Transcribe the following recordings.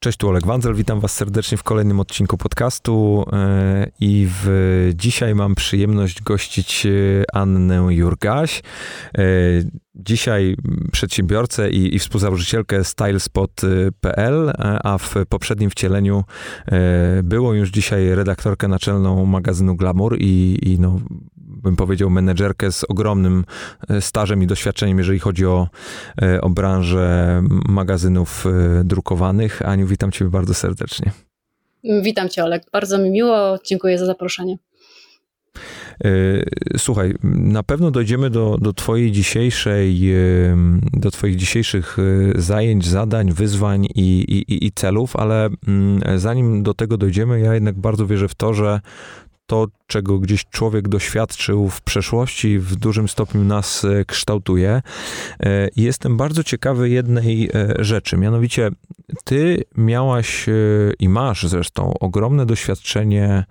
Cześć, tu Oleg Wandzel, witam was serdecznie w kolejnym odcinku podcastu e, i w, dzisiaj mam przyjemność gościć e, Annę Jurgaś. E, dzisiaj przedsiębiorcę i, i współzałożycielkę stylespot.pl, a w poprzednim wcieleniu było już dzisiaj redaktorkę naczelną magazynu Glamour i, i no, bym powiedział, menedżerkę z ogromnym e, stażem i doświadczeniem, jeżeli chodzi o, e, o branżę magazynów e, drukowanych. Aniu, witam Cię bardzo serdecznie. Witam Cię, Olek. Bardzo mi miło. Dziękuję za zaproszenie. Słuchaj, na pewno dojdziemy do, do twojej dzisiejszej, do twoich dzisiejszych zajęć, zadań, wyzwań i, i, i celów, ale mm, zanim do tego dojdziemy, ja jednak bardzo wierzę w to, że to, czego gdzieś człowiek doświadczył w przeszłości, w dużym stopniu nas e, kształtuje. E, jestem bardzo ciekawy jednej e, rzeczy, mianowicie ty miałaś i masz zresztą ogromne doświadczenie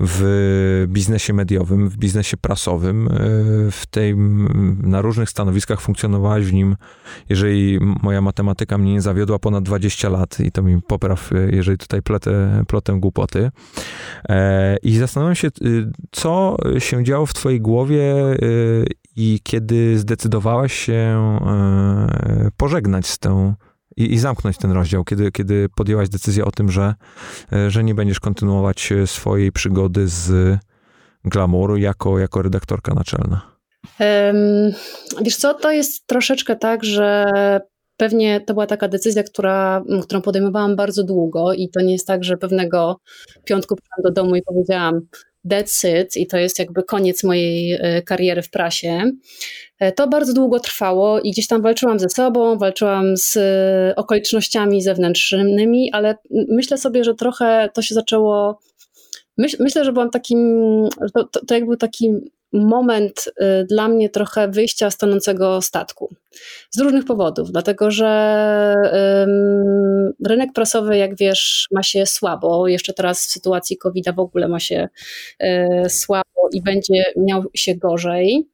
w biznesie mediowym, w biznesie prasowym, w tej, na różnych stanowiskach funkcjonowałaś w nim, jeżeli moja matematyka mnie nie zawiodła, ponad 20 lat i to mi popraw, jeżeli tutaj plotę głupoty. I zastanawiam się, co się działo w twojej głowie y, i kiedy zdecydowałaś się y, pożegnać z tą i, i, zamknąć ten rozdział, kiedy, kiedy podjęłaś decyzję o tym, że, y, że nie będziesz kontynuować swojej przygody z glamouru jako, jako redaktorka naczelna? Um, wiesz co, to jest troszeczkę tak, że pewnie to była taka decyzja, która, którą podejmowałam bardzo długo i to nie jest tak, że pewnego piątku przyszłam do domu i powiedziałam that's it i to jest jakby koniec mojej e, kariery w prasie. E, to bardzo długo trwało i gdzieś tam walczyłam ze sobą, walczyłam z e, okolicznościami zewnętrznymi, ale myślę sobie, że trochę to się zaczęło. Myśl, myślę, że byłam takim, to, to, to jakby taki moment y, dla mnie trochę wyjścia z tonącego statku. Z różnych powodów, dlatego że rynek prasowy, jak wiesz, ma się słabo. Jeszcze teraz w sytuacji COVID-a w ogóle ma się y, słabo i będzie miał się gorzej.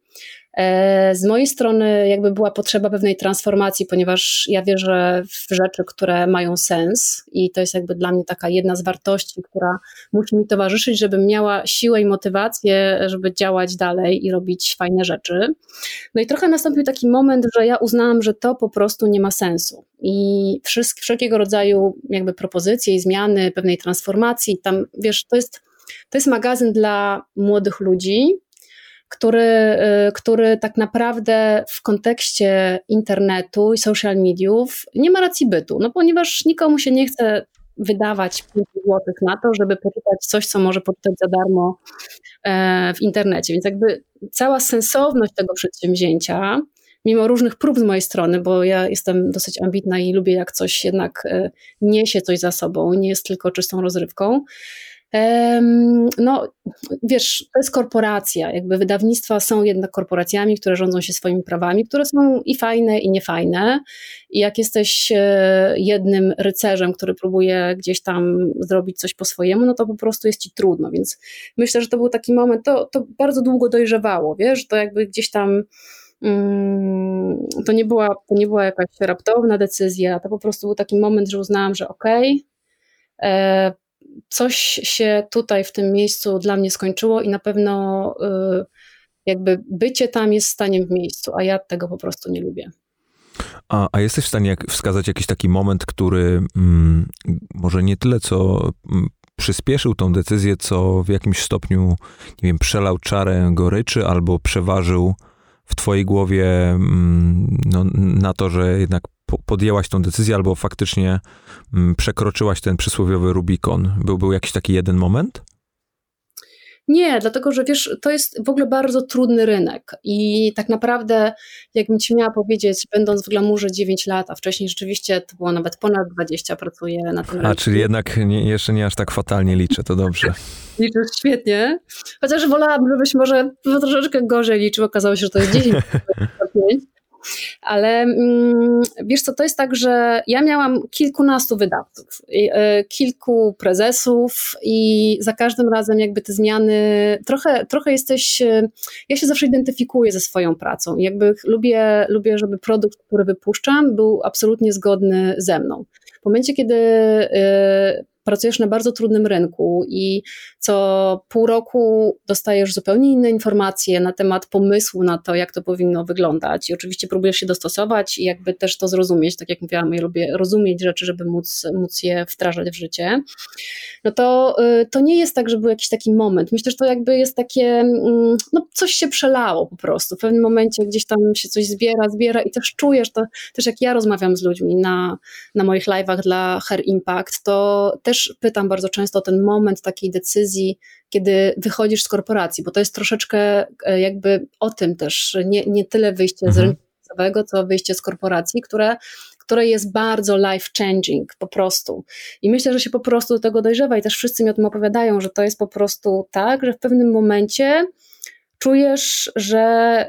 E, z mojej strony jakby była potrzeba pewnej transformacji, ponieważ ja wierzę w rzeczy, które mają sens i to jest jakby dla mnie taka jedna z wartości, która musi mi towarzyszyć, żebym miała siłę i motywację, żeby działać dalej i robić fajne rzeczy. No i trochę nastąpił taki moment, że ja uznałam, że to po prostu nie ma sensu i wszelkiego rodzaju jakby propozycje i zmiany, pewnej transformacji, tam wiesz, to jest to jest magazyn dla młodych ludzi, który, y, który tak naprawdę w kontekście internetu i social mediów nie ma racji bytu, no ponieważ nikomu się nie chce wydawać 5 złotych na to, żeby poczytać coś, co może poczytać za darmo e, w internecie. Więc jakby cała sensowność tego przedsięwzięcia, mimo różnych prób z mojej strony, bo ja jestem dosyć ambitna i lubię jak coś jednak e, niesie coś za sobą, nie jest tylko czystą rozrywką, no, wiesz, to jest korporacja, jakby wydawnictwa są jednak korporacjami, które rządzą się swoimi prawami, które są i fajne, i niefajne. I jak jesteś e, jednym rycerzem, który próbuje gdzieś tam zrobić coś po swojemu, no to po prostu jest ci trudno. Więc myślę, że to był taki moment, to, to bardzo długo dojrzewało, wiesz, to jakby gdzieś tam. Mm, to nie, była, to nie była jakaś raptowna decyzja, to po prostu był taki moment, że uznałam, że okej, okay, e, coś się tutaj w tym miejscu dla mnie skończyło i na pewno y, jakby bycie tam jest staniem w miejscu, a ja tego po prostu nie lubię. A, a jesteś w stanie jak, wskazać jakiś taki moment, który mm, może nie tyle co mm, przyspieszył tą decyzję, co w jakimś stopniu, nie wiem, przelał czarę goryczy albo przeważył w twojej głowie mm, no, na to, że jednak podjęłaś tą decyzję, albo faktycznie mm, przekroczyłaś ten przysłowiowy Rubikon? Był, był jakiś taki jeden moment? Nie, dlatego że wiesz, to jest w ogóle bardzo trudny rynek i tak naprawdę, jakbym ci miała powiedzieć, będąc w glamurze 9 lat, a wcześniej rzeczywiście to było nawet ponad 20, pracuję na tym rynku. A, czyli jednak nie, jeszcze nie aż tak fatalnie liczę, to dobrze. Liczysz świetnie, chociaż wolałabym, żebyś może troszeczkę gorzej liczył, okazało się, że to jest 10, 5. Ale mm, wiesz co, to jest tak, że ja miałam kilkunastu wydawców, e, kilku prezesów i za każdym razem jakby te zmiany, trochę, trochę jesteś, e, ja się zawsze identyfikuję ze swoją pracą. Jakby lubię, lubię, żeby produkt, który wypuszczam był absolutnie zgodny ze mną momencie, kiedy y, pracujesz na bardzo trudnym rynku i co pół roku dostajesz zupełnie inne informacje na temat pomysłu na to, jak to powinno wyglądać. I oczywiście próbujesz się dostosować i jakby też to zrozumieć. Tak jak mówiłam, ja lubię rozumieć rzeczy, żeby móc, móc je wdrażać w życie. No to, y, to nie jest tak, że był jakiś taki moment. Myślę, że to jakby jest takie, mm, no coś się przelało po prostu. W pewnym momencie gdzieś tam się coś zbiera, zbiera i też czujesz to, też jak ja rozmawiam z ludźmi na, na moich live'ach dla Hair Impact, to też pytam bardzo często o ten moment takiej decyzji, kiedy wychodzisz z korporacji, bo to jest troszeczkę e, jakby o tym też, nie, nie tyle wyjście mhm. z rynku finansowego, co wyjście z korporacji, które które jest bardzo life changing po prostu. I myślę, że się po prostu do tego dojrzewa i też wszyscy mi o tym opowiadają, że to jest po prostu tak, że w pewnym momencie czujesz, że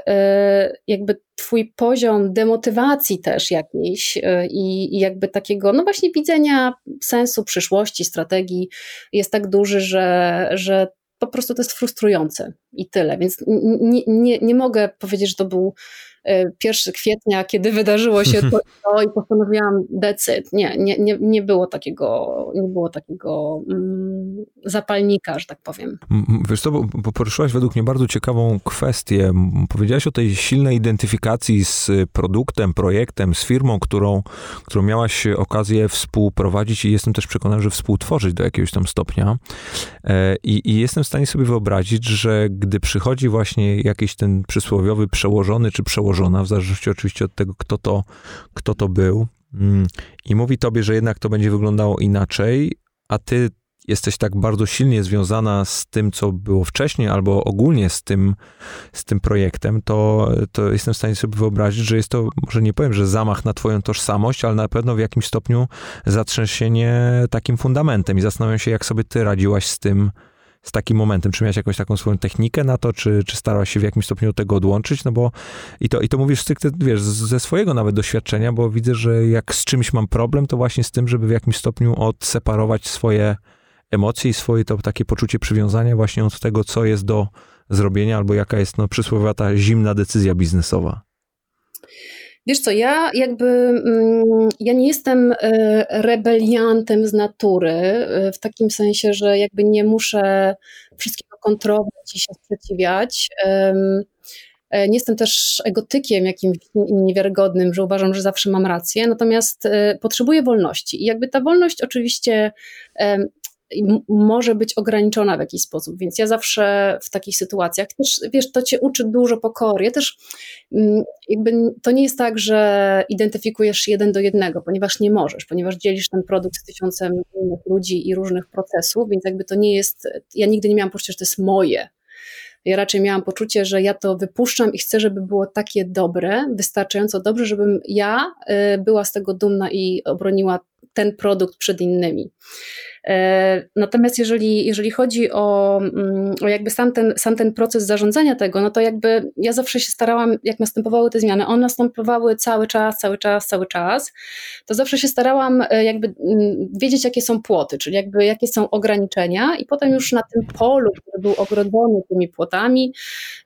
e, jakby twój poziom demotywacji też jakiejś e, i, jakby takiego, no właśnie widzenia sensu przyszłości, strategii jest tak duży, że, że po prostu to jest frustrujące i tyle. Więc nie, nie, nie mogę powiedzieć, że to był 1 kwietnia, kiedy wydarzyło się to, to i postanowiłam decyd. Nie, nie, nie, nie było takiego, nie było takiego mm, zapalnika, że tak powiem. Wiesz co, bo poruszyłaś według mnie bardzo ciekawą kwestię. Powiedziałaś o tej silnej identyfikacji z produktem, projektem, z firmą, którą, którą miałaś okazję współprowadzić i jestem też przekonany, że współtworzyć do jakiegoś tam stopnia. E, I, I jestem w stanie sobie wyobrazić, że gdy przychodzi właśnie jakiś ten przysłowiowy przełożony czy przełożony złożona, w zależności oczywiście od tego, kto to, kto to był. Mm, I mówi tobie, że jednak to będzie wyglądało inaczej, a ty jesteś tak bardzo silnie związana z tym, co było wcześniej, albo ogólnie z tym, z tym projektem, to, to jestem w stanie sobie wyobrazić, że jest to, może nie powiem, że zamach na twoją tożsamość, ale na pewno w jakimś stopniu zatrzęsienie takim fundamentem i zastanawiam się, jak sobie ty radziłaś z tym, z takim momentem? Czy miałeś jakąś taką swoją technikę na to, czy, czy starałaś się w jakimś stopniu tego odłączyć? No bo i to, i to mówisz stricte, wiesz, ze swojego nawet doświadczenia, bo widzę, że jak z czymś mam problem, to właśnie z tym, żeby w jakimś stopniu odseparować swoje emocje i swoje to takie poczucie przywiązania właśnie od tego, co jest do zrobienia, albo jaka jest no, przysłowiowa ta zimna decyzja biznesowa. Wiesz co, ja jakby, mm, ja nie jestem e, rebeliantem z natury, e, w takim sensie, że jakby nie muszę wszystkiego kontrolować i się sprzeciwiać. E, nie jestem też egotykiem jakimś niewiarygodnym, że uważam, że zawsze mam rację, natomiast potrzebuję wolności. I jakby ta wolność oczywiście może być ograniczona w jakiś sposób, więc ja zawsze w takich sytuacjach też, wiesz, to cię uczy dużo pokory. Ja też mm, jakby to nie jest tak, że identyfikujesz jeden do jednego, ponieważ nie możesz, ponieważ dzielisz ten produkt z tysiącem innych ludzi i różnych procesów, więc jakby to nie jest, ja nigdy nie miałam poczucia, że to jest moje. Ja raczej miałam poczucie, że ja to wypuszczam i chcę, żeby było takie dobre, wystarczająco dobrze, żebym ja y, była z tego dumna i obroniła ten produkt przed innymi. E, natomiast jeżeli, jeżeli chodzi o, mm, o jakby sam ten, sam ten proces zarządzania tego, no to jakby ja zawsze się starałam, jak następowały te zmiany, one następowały cały czas, cały czas, cały czas, to zawsze się starałam e, jakby mm, wiedzieć, jakie są płoty, czyli jakby jakie są ograniczenia i potem już na tym polu, który był ogrodzony tymi płotami,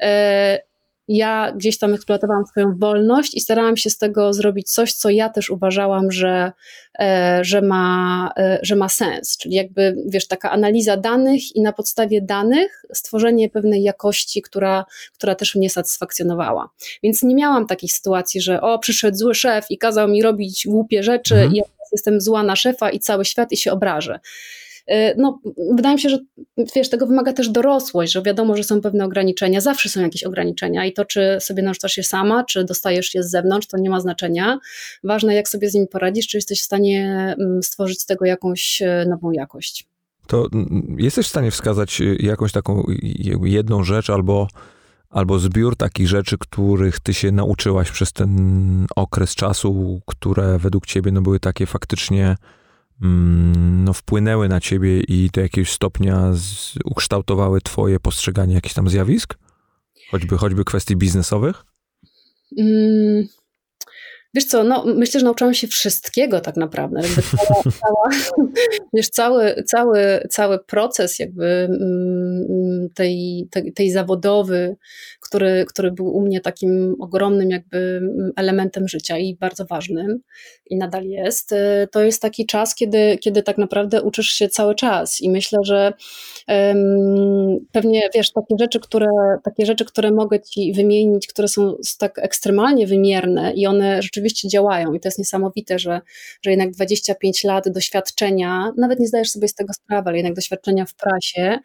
e, ja gdzieś tam eksploatowałam swoją wolność i starałam się z tego zrobić coś, co ja też uważałam, że, e, że, ma, e, że ma sens. Czyli jakby, wiesz, taka analiza danych i na podstawie danych stworzenie pewnej jakości, która, która też mnie satysfakcjonowała. Więc nie miałam takich sytuacji, że o, przyszedł zły szef i kazał mi robić głupie rzeczy mhm. i ja jestem zła na szefa i cały świat i się obrażę. E, no, wydaje mi się, że wiesz, tego wymaga też dorosłość, że wiadomo, że są pewne ograniczenia, zawsze są jakieś ograniczenia i to, czy sobie narzucasz je sama, czy dostajesz je z zewnątrz, to nie ma znaczenia. Ważne, jak sobie z nimi poradzisz, czy jesteś w stanie mm, stworzyć z tego jakąś e, nową jakość. To mm, jesteś w stanie wskazać e, jakąś taką jedną rzecz albo albo zbiór takich rzeczy, których ty się nauczyłaś przez ten okres czasu, które według ciebie no, były takie faktycznie no, wpłynęły na ciebie i do jakiegoś stopnia z, ukształtowały twoje postrzeganie jakichś tam zjawisk? Choćby, choćby kwestii biznesowych? Mm, wiesz co, no, myślę, że nauczyłam się wszystkiego tak naprawdę. Jakby cała, cała, wiesz, cały, cały, cały proces jakby mm, tej, tej, tej zawodowy, który, który był u mnie takim ogromnym jakby elementem życia i bardzo ważnym i nadal jest, y, to jest taki czas, kiedy, kiedy tak naprawdę uczysz się cały czas. I myślę, że um, pewnie wiesz, takie rzeczy, które, takie rzeczy, które mogę ci wymienić, które są tak ekstremalnie wymierne i one rzeczywiście działają. I to jest niesamowite, że, że jednak 25 lat doświadczenia, nawet nie zdajesz sobie z tego sprawy, ale jednak doświadczenia w prasie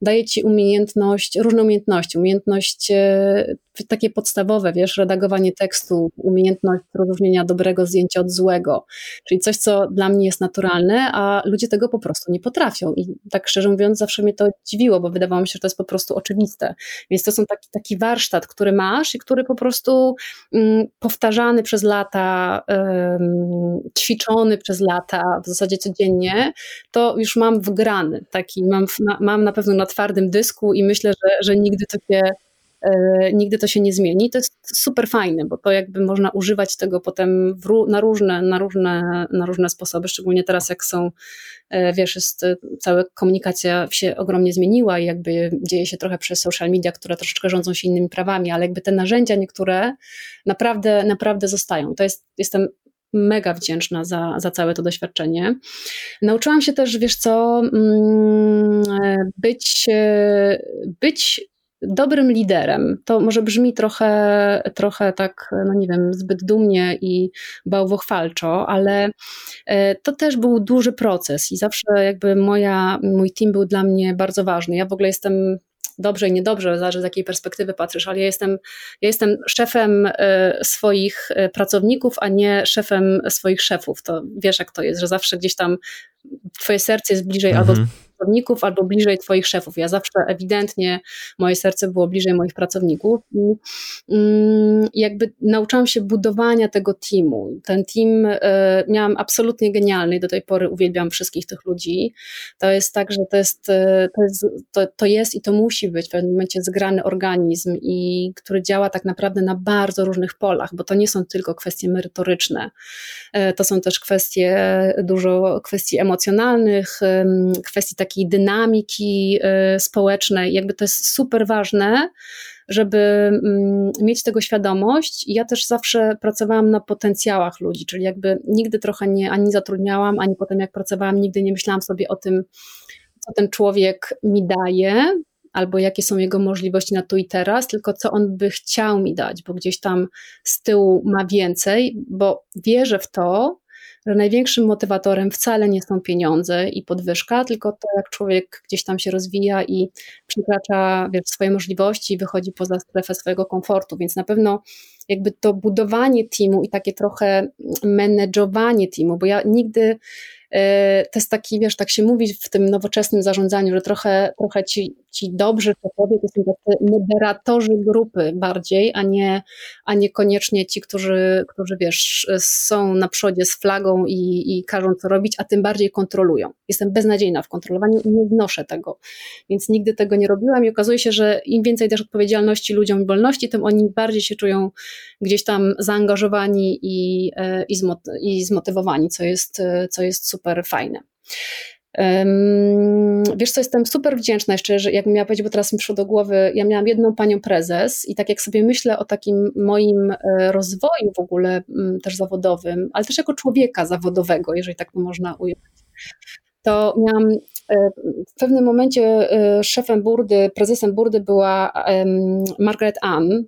daje ci umiejętność, różne umiejętności, umiejętność e, takie podstawowe, wiesz, redagowanie tekstu, umiejętność rozróżnienia dobrego zdjęcia od złego, czyli coś, co dla mnie jest naturalne, a ludzie tego po prostu nie potrafią. I tak szczerze mówiąc zawsze mnie to dziwiło, bo wydawało mi się, że to jest po prostu oczywiste, więc to są taki, taki warsztat, który masz i który po prostu mm, powtarzany przez lata, ćwiczony przez lata, w zasadzie codziennie, to już mam wgrany, taki mam, mam na pewno na twardym dysku i myślę, że, że nigdy to się nigdy to się nie zmieni. To jest super fajne, bo to jakby można używać tego potem na, różne, na, różne, na różne sposoby, szczególnie teraz jak są, e, wiesz, jest e, cała komunikacja się ogromnie zmieniła i jakby dzieje się trochę przez social media, które troszeczkę rządzą się innymi prawami, ale jakby te narzędzia niektóre naprawdę, naprawdę zostają. To jest, jestem mega wdzięczna za, za całe to doświadczenie. Nauczyłam się też, wiesz co, mm, być, być dobrym liderem. To może brzmi trochę, trochę tak, no nie wiem, zbyt dumnie i bałwochwalczo, ale e, to też był duży proces i zawsze jakby moja, mój team był dla mnie bardzo ważny. Ja w ogóle jestem dobrze i niedobrze, zależy z jakiej perspektywy patrzysz, ale ja jestem, ja jestem szefem e, swoich e, pracowników, a nie szefem swoich szefów. To wiesz, jak to jest, że zawsze gdzieś tam twoje serce jest bliżej mhm. albo pracowników albo bliżej Twoich szefów. Ja zawsze ewidentnie moje serce było bliżej moich pracowników i mm, jakby nauczyłam się budowania tego teamu. Ten team y, miałam absolutnie genialny i do tej pory uwielbiam wszystkich tych ludzi. To jest tak, że to jest, y, to jest, to, to jest i to musi być w pewnym momencie zgrany organizm i który działa tak naprawdę na bardzo różnych polach, bo to nie są tylko kwestie merytoryczne. Y, to są też kwestie, dużo kwestii emocjonalnych, kwestii takich takiej dynamiki y, społecznej. Jakby to jest super ważne, żeby mm, mieć tego świadomość. Ja też zawsze pracowałam na potencjałach ludzi, czyli jakby nigdy trochę nie ani zatrudniałam, ani potem jak pracowałam, nigdy nie myślałam sobie o tym, co ten człowiek mi daje, albo jakie są jego możliwości na tu i teraz, tylko co on by chciał mi dać, bo gdzieś tam z tyłu ma więcej, bo wierzę w to, że największym motywatorem wcale nie są pieniądze i podwyżka, tylko to, jak człowiek gdzieś tam się rozwija i przekracza wiesz, swoje możliwości i wychodzi poza strefę swojego komfortu. Więc na pewno jakby to budowanie teamu i takie trochę menedżowanie teamu, bo ja nigdy to jest taki, wiesz, tak się mówi w tym nowoczesnym zarządzaniu, że trochę, trochę ci, ci dobrzy szefowie to są tacy moderatorzy grupy bardziej, a nie, a nie koniecznie ci, którzy, którzy, wiesz, są na przodzie z flagą i, i każą co robić, a tym bardziej kontrolują. Jestem beznadziejna w kontrolowaniu i nie wnoszę tego, więc nigdy tego nie robiłam i okazuje się, że im więcej też odpowiedzialności ludziom i wolności, tym oni bardziej się czują gdzieś tam zaangażowani i, i, i zmotywowani, co jest, co jest super super fajne. Wiesz co, jestem super wdzięczna jeszcze, że jak miała powiedzieć, bo teraz mi przyszło do głowy, ja miałam jedną panią prezes i tak jak sobie myślę o takim moim e, rozwoju w ogóle mm, też zawodowym, ale też jako człowieka zawodowego, jeżeli tak to można ująć, to miałam e, w pewnym momencie e, szefem burdy, prezesem burdy była Margaret Ann,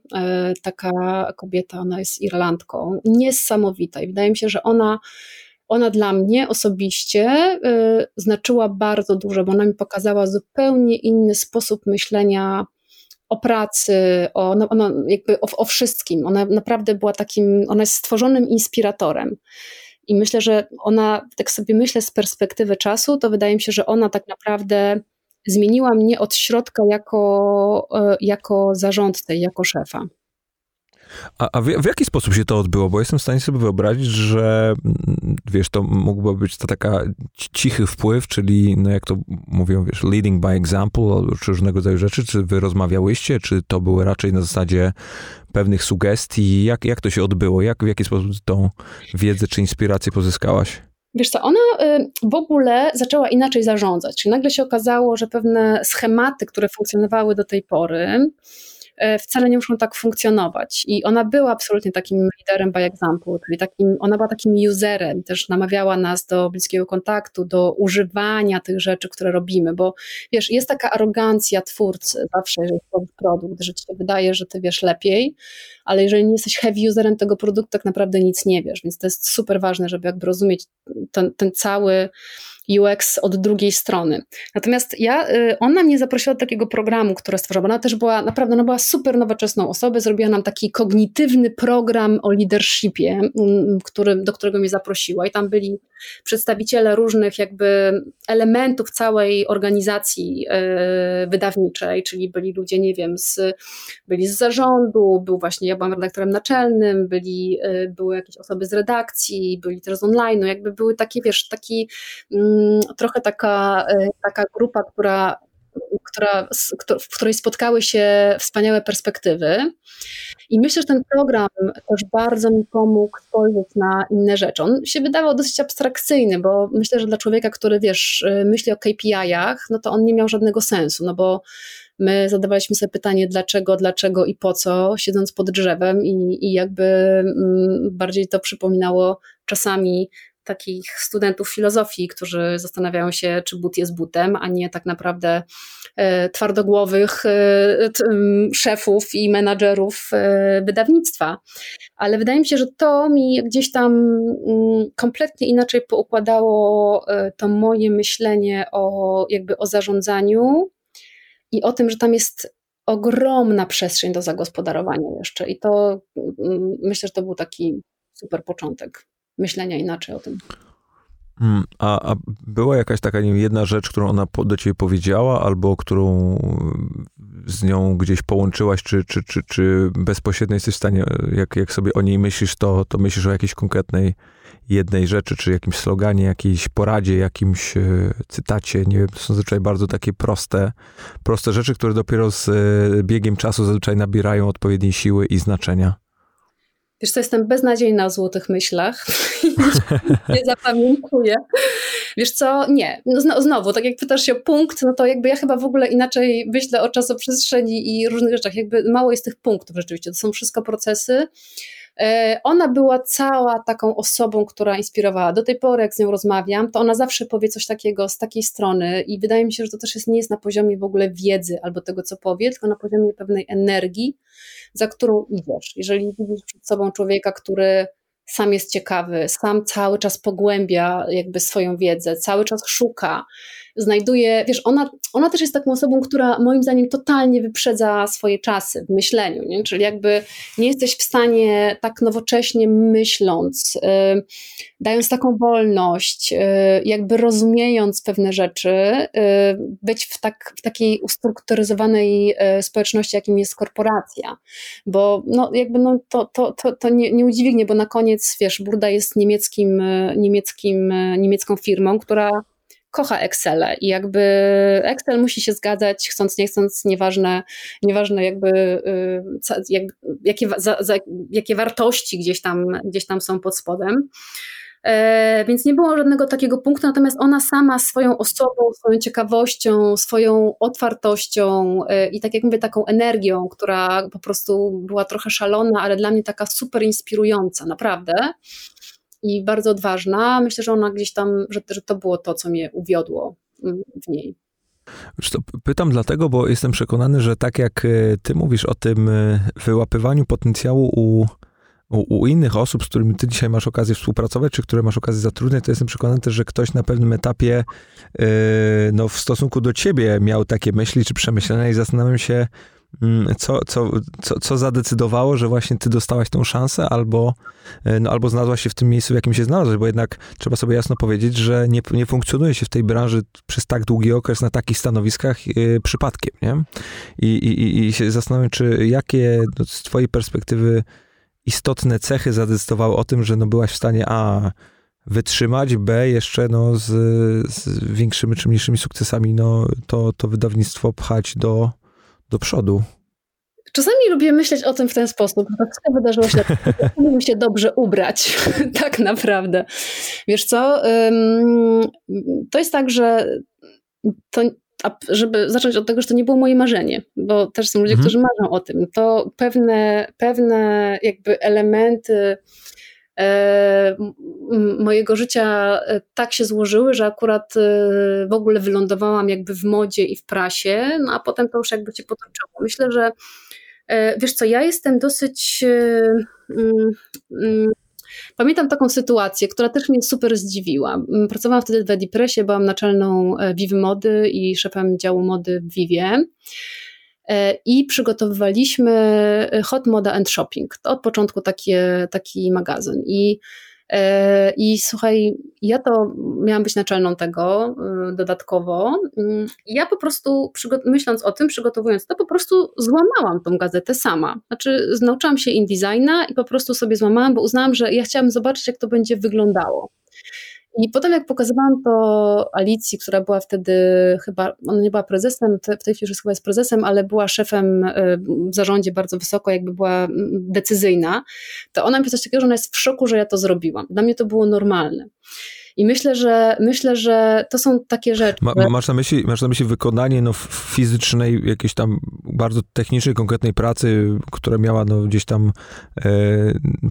taka kobieta, ona jest Irlandką, niesamowita i wydaje mi się, że ona ona dla mnie osobiście y, znaczyła bardzo dużo, bo ona mi pokazała zupełnie inny sposób myślenia o pracy, o, no, ona jakby o, o wszystkim. Ona naprawdę była takim, ona jest stworzonym inspiratorem. I myślę, że ona, tak sobie myślę z perspektywy czasu, to wydaje mi się, że ona tak naprawdę zmieniła mnie od środka jako, y, jako zarządcę, jako szefa. A, a w, w, jaki sposób się to odbyło? Bo jestem w stanie sobie wyobrazić, że mm, wiesz, to mógłby być to taka cichy wpływ, czyli no jak to mówią, wiesz, leading by example, czy różnego rodzaju rzeczy, czy wy rozmawiałyście, czy to było raczej na zasadzie pewnych sugestii? Jak, jak to się odbyło? Jak, w jaki sposób tą wiedzę czy inspirację pozyskałaś? Wiesz co, ona y, w ogóle zaczęła inaczej zarządzać. Czyli nagle się okazało, że pewne schematy, które funkcjonowały do tej pory, wcale nie muszą tak funkcjonować. I ona była absolutnie takim liderem by example, czyli takim, ona była takim userem, też namawiała nas do bliskiego kontaktu, do używania tych rzeczy, które robimy, bo wiesz, jest taka arogancja twórcy zawsze, jeżeli tworzysz produkt, że ci się wydaje, że ty wiesz lepiej, ale jeżeli nie jesteś heavy userem tego produktu, tak naprawdę nic nie wiesz, więc to jest super ważne, żeby jakby rozumieć ten, ten cały UX od drugiej strony. Natomiast ja, y, ona mnie zaprosiła do takiego programu, który stworzyła, ona też była, naprawdę, ona była super nowoczesną osobą, zrobiła nam taki kognitywny program o leadershipie, który, do którego mnie zaprosiła i tam byli przedstawiciele różnych jakby elementów całej organizacji y, wydawniczej, czyli byli ludzie, nie wiem, z, byli z zarządu, był właśnie, ja byłam redaktorem naczelnym, byli, y, były jakieś osoby z redakcji, byli też z online, jakby były takie, wiesz, taki Mm, trochę taka, e, taka grupa, która która, w której spotkały się wspaniałe perspektywy. I myślę, że ten program też bardzo mi pomógł spojrzeć na inne rzeczy. On się wydawał dosyć abstrakcyjny, bo myślę, że dla człowieka, który wiesz, e, myśli o KPI-ach, no to on nie miał żadnego sensu, no bo my zadawaliśmy sobie pytanie dlaczego, dlaczego i po co, siedząc pod drzewem i, i jakby mm, bardziej to przypominało czasami takich studentów filozofii, którzy zastanawiają się, czy but jest butem, a nie tak naprawdę e, twardogłowych e, szefów i menadżerów e, wydawnictwa. Ale wydaje mi się, że to mi gdzieś tam mm, kompletnie inaczej poukładało to moje myślenie o jakby o zarządzaniu i o tym, że tam jest ogromna przestrzeń do zagospodarowania jeszcze. I to mm, myślę, że to był taki super początek myślenia inaczej o tym. Hmm, a, a, była jakaś taka nie wiem, jedna rzecz, którą ona do ciebie powiedziała, albo którą z nią gdzieś połączyłaś, czy, czy, czy, czy bezpośrednio jesteś w stanie, jak, jak sobie o niej myślisz, to, to myślisz o jakiejś konkretnej jednej rzeczy, czy jakimś sloganie, jakiejś poradzie, jakimś e, cytacie, nie wiem, to są zazwyczaj bardzo takie proste, proste rzeczy, które dopiero z e, biegiem czasu zazwyczaj nabierają odpowiedniej siły i znaczenia. Wiesz co, jestem beznadziejna o złotych myślach. nie zapamiętuję. Wiesz co, nie. No, znowu, tak jak pytasz się o punkt, no to jakby ja chyba w ogóle inaczej myślę o czasoprzestrzeni i różnych rzeczach. Jakby mało jest tych punktów rzeczywiście. To są wszystko procesy. E, ona była cała taką osobą, która inspirowała. Do tej pory, jak z nią rozmawiam, to ona zawsze powie coś takiego z takiej strony i wydaje mi się, że to też jest, nie jest na poziomie w ogóle wiedzy albo tego, co powie, tylko na poziomie pewnej energii, za którą idziesz. Jeżeli widzisz przed sobą człowieka, który sam jest ciekawy, sam cały czas pogłębia jakby swoją wiedzę, cały czas szuka, znajduje, wiesz, ona, ona też jest taką osobą, która moim zdaniem totalnie wyprzedza swoje czasy w myśleniu, nie? czyli jakby nie jesteś w stanie tak nowocześnie myśląc, yy, dając taką wolność, yy, jakby rozumiejąc pewne rzeczy, yy, być w, tak, w takiej ustrukturyzowanej y, społeczności, jakim jest korporacja, bo no, jakby no, to, to, to, to nie, nie udźwignie, bo na koniec, wiesz, Burda jest niemieckim, y, niemieckim, y, niemiecką firmą, która kocha Excel i jakby Excel musi się zgadzać, chcąc, nie chcąc, nieważne, nieważne jakby, y, jakby jakie, za, za, jakie wartości gdzieś tam, gdzieś tam są pod spodem. E, więc nie było żadnego takiego punktu, natomiast ona sama swoją osobą, swoją ciekawością, swoją otwartością e, i tak jak mówię, taką energią, która po prostu była trochę szalona, ale dla mnie taka super inspirująca, naprawdę i bardzo odważna. Myślę, że ona gdzieś tam, że, że to było to, co mnie uwiodło mm, w niej. Pytam dlatego, bo jestem przekonany, że tak jak e, ty mówisz o tym e, wyłapywaniu potencjału u, u, u, innych osób, z którymi ty dzisiaj masz okazję współpracować, czy które masz okazję zatrudniać, to jestem przekonany też, że ktoś na pewnym etapie yy, no, w stosunku do ciebie miał takie myśli czy przemyślenia i zastanawiam się, co, co, co, co zadecydowało, że właśnie ty dostałaś tą szansę, albo, e, no, albo znalazłaś się w tym miejscu, w jakim się znalazłaś, bo jednak trzeba sobie jasno powiedzieć, że nie, nie funkcjonuje się w tej branży przez tak długi okres na takich stanowiskach yy, przypadkiem, nie? I, i, I się zastanawiam, czy jakie no, z twojej perspektywy istotne cechy zadecydowały o tym, że no, byłaś w stanie a wytrzymać, b jeszcze no, z, z większymi czy mniejszymi sukcesami no, to, to wydawnictwo pchać do, do przodu. Czasami lubię myśleć o tym w ten sposób, wszystko wydarzyło się, tak, się dobrze ubrać, tak naprawdę. Wiesz co, to jest tak, że to, żeby zacząć od tego, że to nie było moje marzenie, bo też są ludzie, mhm. którzy marzą o tym, to pewne, pewne jakby elementy mojego życia e, tak się złożyły, że akurat e, w ogóle wylądowałam jakby w modzie i w prasie, no a potem to już jakby się potoczyło. Myślę, że wiesz co, ja jestem dosyć mm, mm, Pamiętam taką sytuację, która też mnie super zdziwiła. Mm, pracowałam wtedy w Edipressie, byłam naczelną e, Viv Mody i szefem działu mody w Vivie e, i przygotowywaliśmy e, Hot Moda and Shopping. To od początku takie, taki magazyn. I E, I słuchaj, ja to miałam być naczelną tego dodatkowo. Mm, ja po prostu, myśląc o tym, przygotowując to, po prostu złamałam tą gazetę sama. Znaczy, nauczyłam się InDesigna i po prostu sobie złamałam, bo uznałam, że ja chciałam zobaczyć, jak to będzie wyglądało. I potem jak pokazywałam to Alicji, która była wtedy chyba, ona nie była prezesem, w tej chwili już chyba jest prezesem, ale była szefem y, w zarządzie bardzo wysoko, jakby była mm, decyzyjna, to ona mi coś takiego, że ona jest w szoku, że ja to zrobiłam. Dla mnie to było normalne. I myślę, że myślę, że to są takie rzeczy. Ma, masz, na myśli, masz na myśli wykonanie no, fizycznej, jakiejś tam bardzo technicznej, konkretnej pracy, która miała no, gdzieś tam e,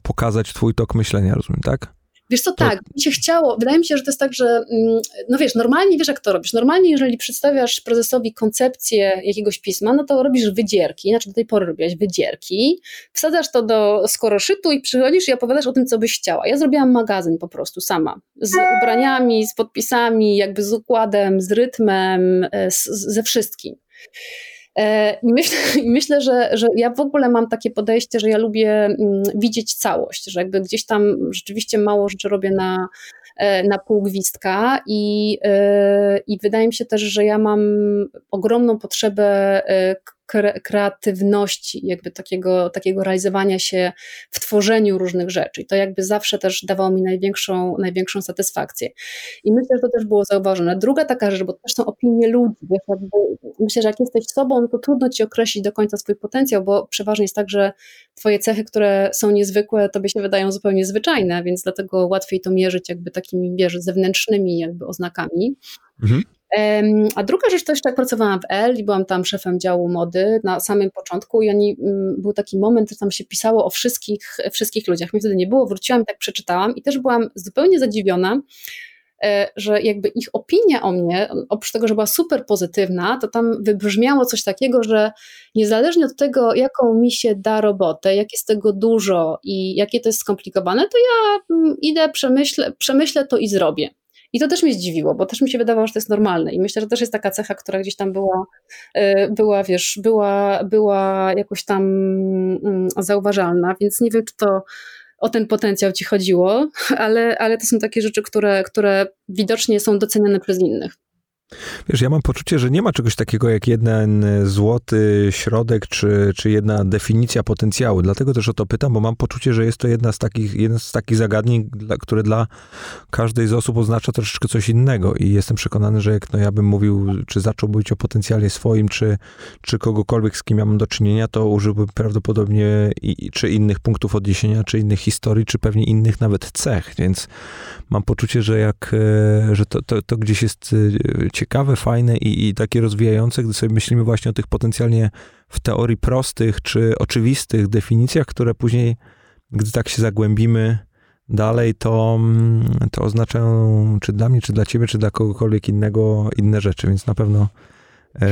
pokazać twój tok myślenia, rozumiem, tak? Wiesz co, tak, mi się chciało, wydaje mi się, że to jest tak, że mm, no wiesz, normalnie wiesz jak to robisz, normalnie jeżeli przedstawiasz prezesowi koncepcję jakiegoś pisma, no to robisz wydzierki, znaczy do tej pory robiłaś wydzierki, wsadzasz to do skoroszytu i przychodzisz i opowiadasz o tym, co byś chciała. Ja zrobiłam magazyn po prostu sama, z ubraniami, z podpisami, jakby z układem, z rytmem, e, z, ze wszystkim. E, I myślę, myślę że, że ja w ogóle mam takie podejście, że ja lubię mm, widzieć całość, że jakby gdzieś tam rzeczywiście mało rzeczy robię na, e, na pół gwizdka i, e, i wydaje mi się też, że ja mam ogromną potrzebę kreatywności, jakby takiego, takiego realizowania się w tworzeniu różnych rzeczy. I to jakby zawsze też dawało mi największą, największą satysfakcję. I myślę, że to też było zauważone. Druga taka rzecz, bo też są opinie ludzi. Wiesz, myślę, że jak jesteś sobą, to trudno ci określić do końca swój potencjał, bo przeważnie jest tak, że twoje cechy, które są niezwykłe, tobie się wydają zupełnie zwyczajne, więc dlatego łatwiej to mierzyć jakby takimi, wiesz, zewnętrznymi jakby oznakami. Mhm. A druga rzecz to jeszcze jak pracowałam w L i byłam tam szefem działu mody na samym początku i oni, mm, był taki moment, że tam się pisało o wszystkich, wszystkich ludziach. Mnie wtedy nie było, wróciłam i tak przeczytałam i też byłam zupełnie zadziwiona, e, że jakby ich opinia o mnie, oprócz tego, że była super pozytywna, to tam wybrzmiało coś takiego, że niezależnie od tego, jaką mi się da robotę, jak jest tego dużo i jakie to jest skomplikowane, to ja mm, idę, przemyślę, przemyślę to i zrobię. I to też mnie zdziwiło, bo też mi się wydawało, że to jest normalne. I myślę, że też jest taka cecha, która gdzieś tam była, y, była wiesz, była, była jakoś tam mm, zauważalna, więc nie wiem, czy to o ten potencjał ci chodziło, ale, ale to są takie rzeczy, które, które widocznie są doceniane przez innych. Wiesz, ja mam poczucie, że nie ma czegoś takiego jak jeden złoty środek, czy, czy jedna definicja potencjału. Dlatego też o to pytam, bo mam poczucie, że jest to jedna z takich, jeden z takich zagadnień, dla, które dla każdej z osób oznacza troszeczkę coś innego. I jestem przekonany, że jak no, ja bym mówił, czy zaczął mówić o potencjale swoim, czy, czy kogokolwiek, z kim ja mam do czynienia, to użyłbym prawdopodobnie i, czy innych punktów odniesienia, czy innych historii, czy pewnie innych nawet cech. Więc mam poczucie, że jak, e, że to, to, to gdzieś jest e, ciekawe, fajne i, i takie rozwijające, gdy sobie myślimy właśnie o tych potencjalnie w teorii prostych czy oczywistych definicjach, które później, gdy tak się zagłębimy dalej, to, mm, to oznaczają czy dla mnie, czy dla ciebie, czy dla kogokolwiek innego inne rzeczy, więc na pewno e,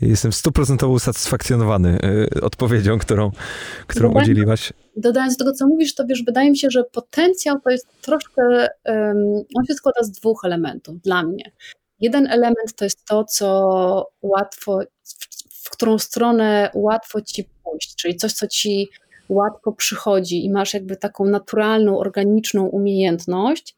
jestem stuprocentowo usatysfakcjonowany e, odpowiedzią, którą, którą dodając, udzieliłaś. Dodając do tego, co mówisz, to wiesz, wydaje mi się, że potencjał to jest troszkę, um, on się składa z dwóch elementów dla mnie. Jeden element to jest to, co łatwo, w którą stronę łatwo ci pójść, czyli coś, co ci łatwo przychodzi i masz jakby taką naturalną, organiczną umiejętność.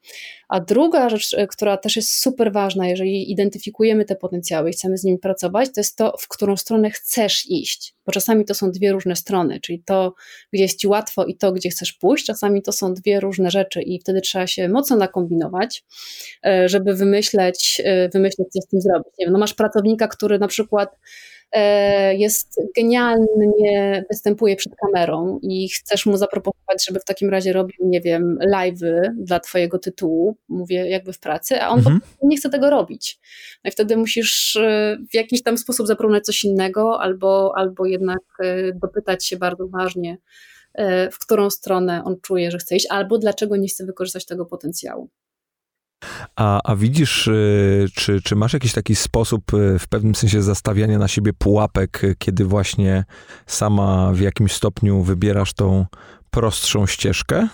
A druga rzecz, e, która też jest super ważna, jeżeli identyfikujemy te potencjały i chcemy z nimi pracować, to jest to, w którą stronę chcesz iść. Bo czasami to są dwie różne strony, czyli to, gdzie jest ci łatwo i to, gdzie chcesz pójść, czasami to są dwie różne rzeczy i wtedy trzeba się mocno nakombinować, e, żeby wymyśleć, e, wymyśleć co z tym zrobić. Nie wiem, no masz pracownika, który na przykład jest genialnie, występuje przed kamerą i chcesz mu zaproponować, żeby w takim razie robił, nie wiem, live'y dla twojego tytułu, mówię jakby w pracy, a on mhm. nie chce tego robić. No i wtedy musisz e, w jakiś tam sposób zaproponować coś innego albo, albo jednak e, dopytać się bardzo ważnie, w którą stronę on czuje, że chce iść, albo dlaczego nie chce wykorzystać tego potencjału. A, a widzisz, y, czy, czy masz jakiś taki sposób y, w pewnym sensie zastawiania na siebie pułapek, y, kiedy właśnie sama w jakimś stopniu wybierasz tą prostszą ścieżkę?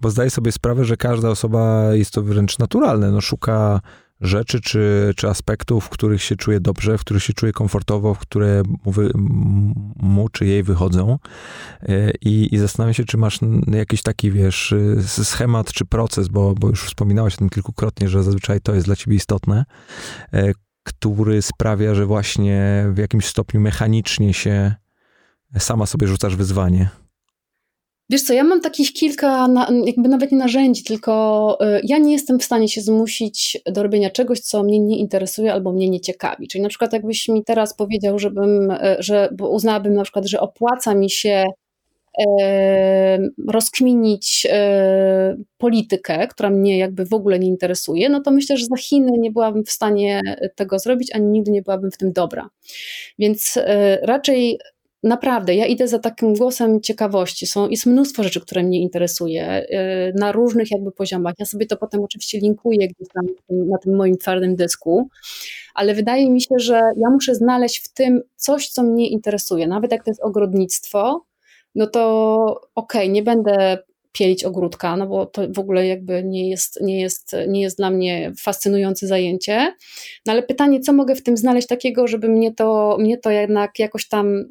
Bo zdaję sobie sprawę, że każda osoba jest to wręcz naturalne. No, szuka rzeczy czy, czy aspektów, w których się czuje dobrze, w których się czuje komfortowo, w które mu, mu czy jej wychodzą. E, I, I zastanawiam się, czy masz jakiś taki, wiesz, schemat czy proces, bo, bo już wspominałaś o tym kilkukrotnie, że zazwyczaj to jest dla ciebie istotne, e, który sprawia, że właśnie w jakimś stopniu mechanicznie się sama sobie rzucasz wyzwanie. Wiesz co, ja mam takich kilka, jakby nawet nie narzędzi, tylko y, ja nie jestem w stanie się zmusić do robienia czegoś, co mnie nie interesuje albo mnie nie ciekawi. Czyli na przykład jakbyś mi teraz powiedział, żebym, y, że bo uznałabym na przykład, że opłaca mi się e, rozkminić politykę, która mnie jakby w ogóle nie interesuje, no to myślę, że za Chiny nie byłabym w stanie tego zrobić, ani nigdy nie byłabym w tym dobra. Więc raczej naprawdę, ja idę za takim głosem ciekawości. Są, jest mnóstwo rzeczy, które mnie interesuje y, na różnych jakby poziomach. Ja sobie to potem oczywiście linkuję gdzieś tam na tym moim twardym dysku, ale wydaje mi się, że ja muszę znaleźć w tym coś, co mnie interesuje. Nawet jak to jest ogrodnictwo, no to okej, okay, nie będę pielić ogródka, no bo to w ogóle jakby nie jest, nie jest, nie jest dla mnie fascynujące zajęcie. No ale pytanie, co mogę w tym znaleźć takiego, żeby mnie to, mnie to jednak jakoś tam,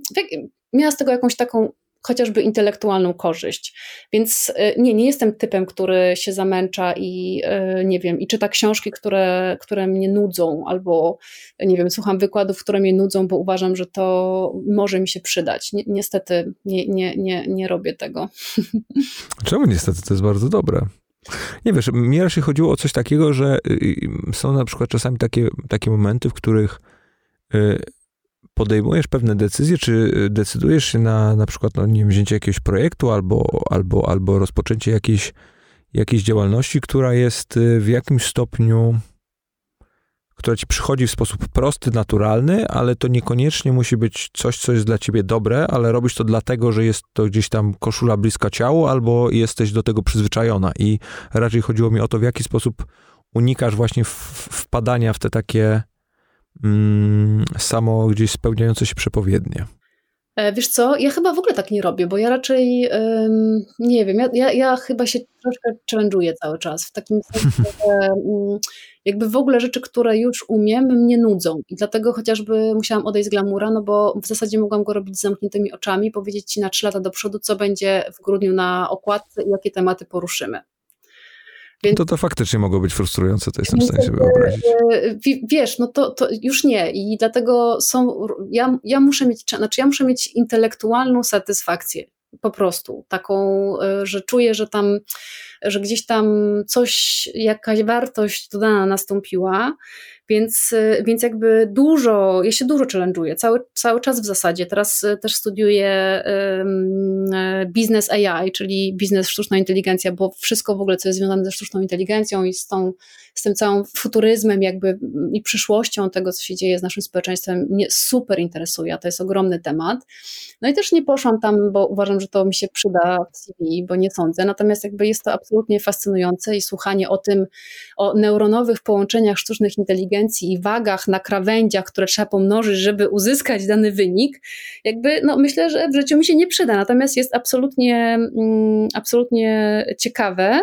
miała z tego jakąś taką chociażby intelektualną korzyść. Więc y, nie, nie jestem typem, który się zamęcza i y, nie wiem, i czyta książki, które, które mnie nudzą, albo nie wiem, słucham wykładów, które mnie nudzą, bo uważam, że to może mi się przydać. niestety nie, nie, nie, nie robię tego. Czemu niestety? To jest bardzo dobre. Nie wiesz, mi raczej chodziło o coś takiego, że y, są na przykład czasami takie, takie momenty, w których podejmujesz pewne decyzje, czy y, decydujesz się na na przykład, no nie wiem, wzięcie jakiegoś projektu albo, albo, albo rozpoczęcie jakiejś, jakiejś działalności, która jest y, w jakimś stopniu, która ci przychodzi w sposób prosty, naturalny, ale to niekoniecznie musi być coś, co jest dla ciebie dobre, ale robisz to dlatego, że jest to gdzieś tam koszula bliska ciału, albo jesteś do tego przyzwyczajona. I raczej chodziło mi o to, w jaki sposób unikasz właśnie wpadania w te takie mm, samo gdzieś spełniające się przepowiednie. E, wiesz co, ja chyba w ogóle tak nie robię, bo ja raczej, um, nie wiem, ja, ja, ja, chyba się troszkę challenge'uję cały czas, w takim sensie, że um, jakby w ogóle rzeczy, które już umiem, mnie nudzą i dlatego chociażby musiałam odejść z glamura, no bo w zasadzie mogłam go robić z zamkniętymi oczami, powiedzieć Ci na trzy lata do przodu, co będzie w grudniu na okładce i jakie tematy poruszymy. Więc, to to faktycznie mogło być frustrujące, to jestem w stanie sobie wyobrazić. E, wiesz, no to, to już nie i dlatego są, ja, ja muszę mieć, znaczy ja muszę mieć intelektualną satysfakcję, po prostu, taką, e, że czuję, że tam, że gdzieś tam coś, jakaś wartość dodana nastąpiła, więc, y, więc jakby dużo, ja się dużo challenge'uję, cały, cały czas w zasadzie. Teraz y, też studiuję um, biznes AI, czyli biznes sztuczna inteligencja, bo wszystko w ogóle, co jest związane ze sztuczną inteligencją i z, tą, z tym całym futuryzmem jakby i przyszłością tego, co się dzieje z naszym społeczeństwem, mnie super interesuje, a to jest ogromny temat. No i też nie poszłam tam, bo uważam, że to mi się przyda w CV, bo nie sądzę, natomiast jakby jest to absolutnie fascynujące i słuchanie o tym, o neuronowych połączeniach sztucznych inteligencji i wagach na krawędziach, które trzeba pomnożyć, żeby uzyskać dany wynik, jakby no myślę, że w życiu mi się nie przyda, natomiast jest absolutnie, mm, absolutnie ciekawe.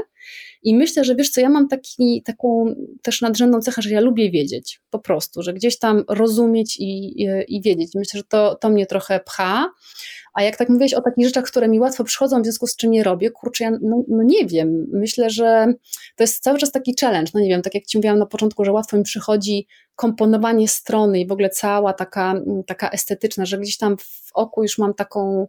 I myślę, że wiesz co, ja mam taki, taką też nadrzędną cechę, że ja lubię wiedzieć po prostu, że gdzieś tam rozumieć i, i, i wiedzieć. Myślę, że to, to mnie trochę pcha. A jak tak mówiłeś o takich rzeczach, które mi łatwo przychodzą, w związku z czym nie robię, kurczę, ja no, no, nie wiem. Myślę, że to jest cały czas taki challenge. No nie wiem, tak jak ci mówiłam na początku, że łatwo mi przychodzi komponowanie strony i w ogóle cała taka, taka estetyczna, że gdzieś tam w oku już mam taką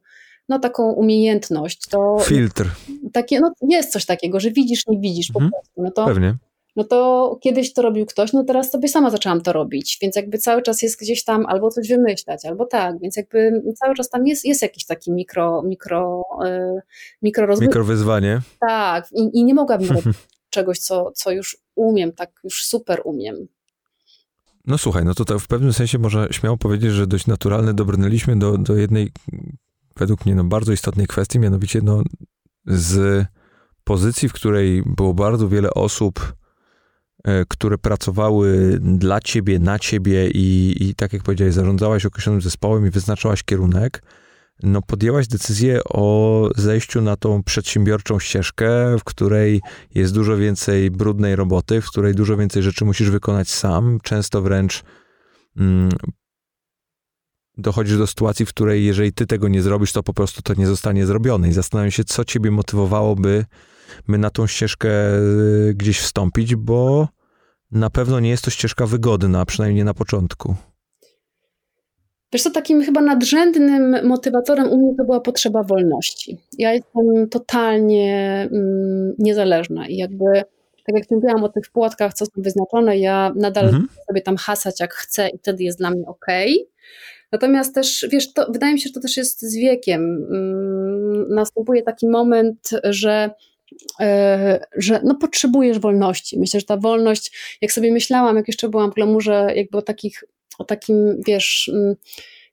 no, taką umiejętność. To Filtr. Takie, no, jest coś takiego, że widzisz, nie widzisz mhm. po prostu. No to, Pewnie. no to kiedyś to robił ktoś, no teraz sobie sama zaczęłam to robić, więc jakby cały czas jest gdzieś tam albo coś wymyślać, albo tak, więc jakby cały czas tam jest, jest jakiś taki mikro, mikro, yy, mikro rozwój. Mikrowyzwanie. Tak, i, i nie mogłabym robić czegoś, co, co już umiem, tak już super umiem. No słuchaj, no to w pewnym sensie można śmiało powiedzieć, że dość naturalnie dobrnęliśmy do, do jednej, według mnie, no bardzo istotnej kwestii, mianowicie no z pozycji, w której było bardzo wiele osób, e, które pracowały dla ciebie, na ciebie i, i tak jak powiedziałeś, zarządzałaś określonym zespołem i wyznaczałaś kierunek, no podjęłaś decyzję o zejściu na tą przedsiębiorczą ścieżkę, w której jest dużo więcej brudnej roboty, w której dużo więcej rzeczy musisz wykonać sam, często wręcz mm, dochodzisz do sytuacji, w której jeżeli ty tego nie zrobisz, to po prostu to nie zostanie zrobione. I zastanawiam się, co ciebie motywowałoby, by na tą ścieżkę y, gdzieś wstąpić, bo na pewno nie jest to ścieżka wygodna, przynajmniej na początku. Wiesz co, takim chyba nadrzędnym motywatorem u mnie to była potrzeba wolności. Ja jestem totalnie mm, niezależna i jakby, tak jak mówiłam o tych płotkach, co są wyznaczone, ja nadal mhm. sobie tam hasać jak chcę i wtedy jest dla mnie ok. Natomiast też, wiesz, to, wydaje mi się, że to też jest z wiekiem. Mm, następuje taki moment, że e, że no potrzebujesz wolności. Myślę, że ta wolność, jak sobie myślałam, jak jeszcze byłam w glamurze, jakby o takich, o takim, wiesz, mm,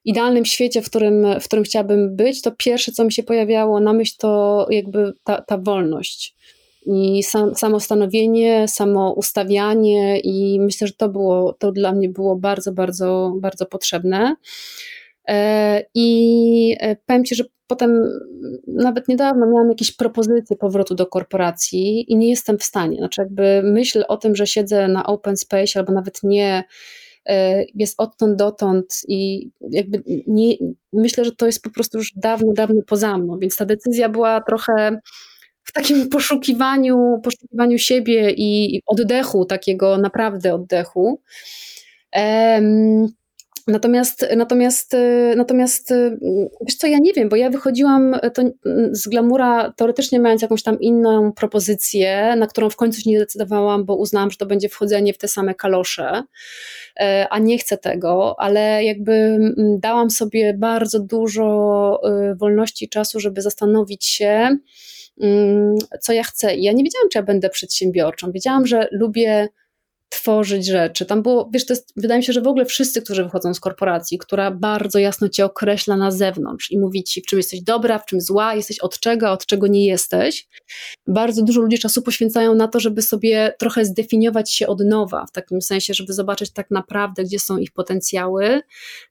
idealnym świecie, w którym, w którym chciałabym być, to pierwsze, co mi się pojawiało na myśl, to jakby ta, ta wolność i sam, samostanowienie, samoustawianie i myślę, że to było, to dla mnie było bardzo, bardzo, bardzo potrzebne. E, I e, powiem Ci, że potem nawet niedawno miałam jakieś propozycje powrotu do korporacji i nie jestem w stanie. Znaczy, jakby myśl o tym, że siedzę na open space albo nawet nie, e, jest odtąd dotąd i jakby nie, myślę, że to jest po prostu już dawno, dawno poza mną, więc ta decyzja była trochę w takim poszukiwaniu, poszukiwaniu siebie i oddechu, takiego naprawdę oddechu. Natomiast, natomiast, natomiast, wiesz co, ja nie wiem, bo ja wychodziłam to, z Glamura teoretycznie mając jakąś tam inną propozycję, na którą w końcu się nie zdecydowałam, bo uznałam, że to będzie wchodzenie w te same kalosze, e, a nie chcę tego, ale jakby dałam sobie bardzo dużo e, wolności i czasu, żeby zastanowić się, co ja chcę. I ja nie wiedziałam, czy ja będę przedsiębiorczą. Wiedziałam, że lubię tworzyć rzeczy. Tam było, wiesz, to jest, wydaje mi się, że w ogóle wszyscy, którzy wychodzą z korporacji, która bardzo jasno cię określa na zewnątrz i mówi ci, w czym jesteś dobra, w czym zła, jesteś od czego, od czego nie jesteś. Bardzo dużo ludzi czasu poświęcają na to, żeby sobie trochę zdefiniować się od nowa, w takim sensie, żeby zobaczyć tak naprawdę, gdzie są ich potencjały,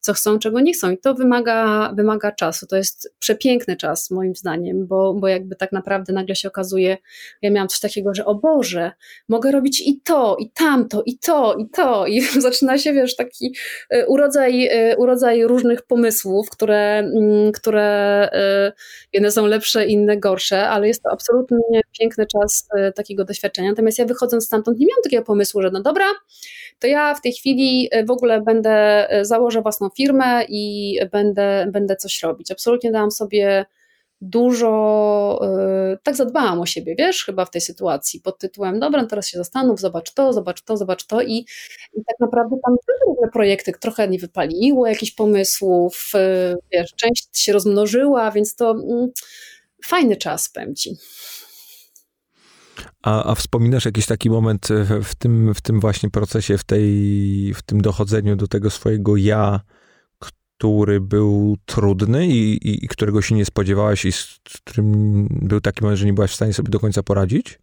co chcą, czego nie chcą. I to wymaga, wymaga czasu. To jest przepiękny czas, moim zdaniem, bo, bo jakby tak naprawdę nagle się okazuje, ja miałam coś takiego, że o Boże, mogę robić i to, i tam to, i to, i to. I zaczyna się, wiesz, taki e, urodzaj, e, urodzaj różnych pomysłów, które, mm, które e, jedne są lepsze, inne gorsze, ale jest to absolutnie piękny czas takiego doświadczenia. Natomiast ja wychodząc stamtąd nie miałam takiego pomysłu, że no dobra, to ja w tej chwili w ogóle będę, założę własną firmę i będę, będę coś robić. Absolutnie dałam sobie dużo, yy, tak zadbałam o siebie, wiesz, chyba w tej sytuacji, pod tytułem, dobra, teraz się zastanów, zobacz to, zobacz to, zobacz to i, i tak naprawdę tam były projekty trochę nie wypaliło jakichś pomysłów, yy, wiesz, część się rozmnożyła, więc to yy, fajny czas, Ci. A, a wspominasz jakiś taki moment w tym, w tym właśnie procesie, w, tej, w tym dochodzeniu do tego swojego ja, który był trudny i, i, i, którego się nie spodziewałaś i z którym był taki moment, że nie byłaś w stanie sobie do końca poradzić?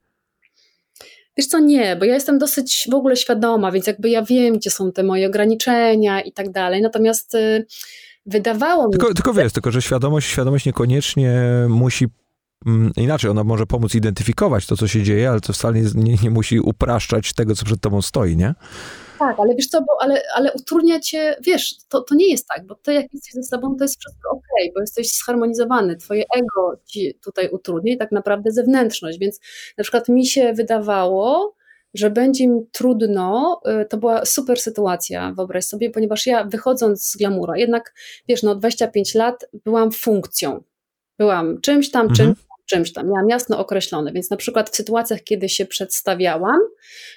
Wiesz co, nie, bo ja jestem dosyć w ogóle świadoma, więc jakby ja wiem, gdzie są te moje ograniczenia i tak dalej, natomiast y, wydawało mi się... Tylko, tylko wiesz, tylko że świadomość, świadomość niekoniecznie musi mm, inaczej, ona może pomóc identyfikować to, co się dzieje, ale to wcale nie, nie, nie musi upraszczać tego, co przed tobą stoi, nie? Tak, ale wiesz co, bo, ale, ale utrudnia cię, wiesz, to, to nie jest tak, bo ty jak jesteś ze sobą, to jest wszystko ok, bo jesteś zharmonizowany, twoje ego ci tutaj utrudnia i tak naprawdę zewnętrzność, więc na przykład mi się wydawało, że będzie mi trudno, y, to była super sytuacja, wyobraź sobie, ponieważ ja wychodząc z glamura, jednak wiesz, no 25 lat byłam funkcją, byłam czymś tam, mhm. czymś czymś tam, miałam jasno określone, więc na przykład w sytuacjach, kiedy się przedstawiałam,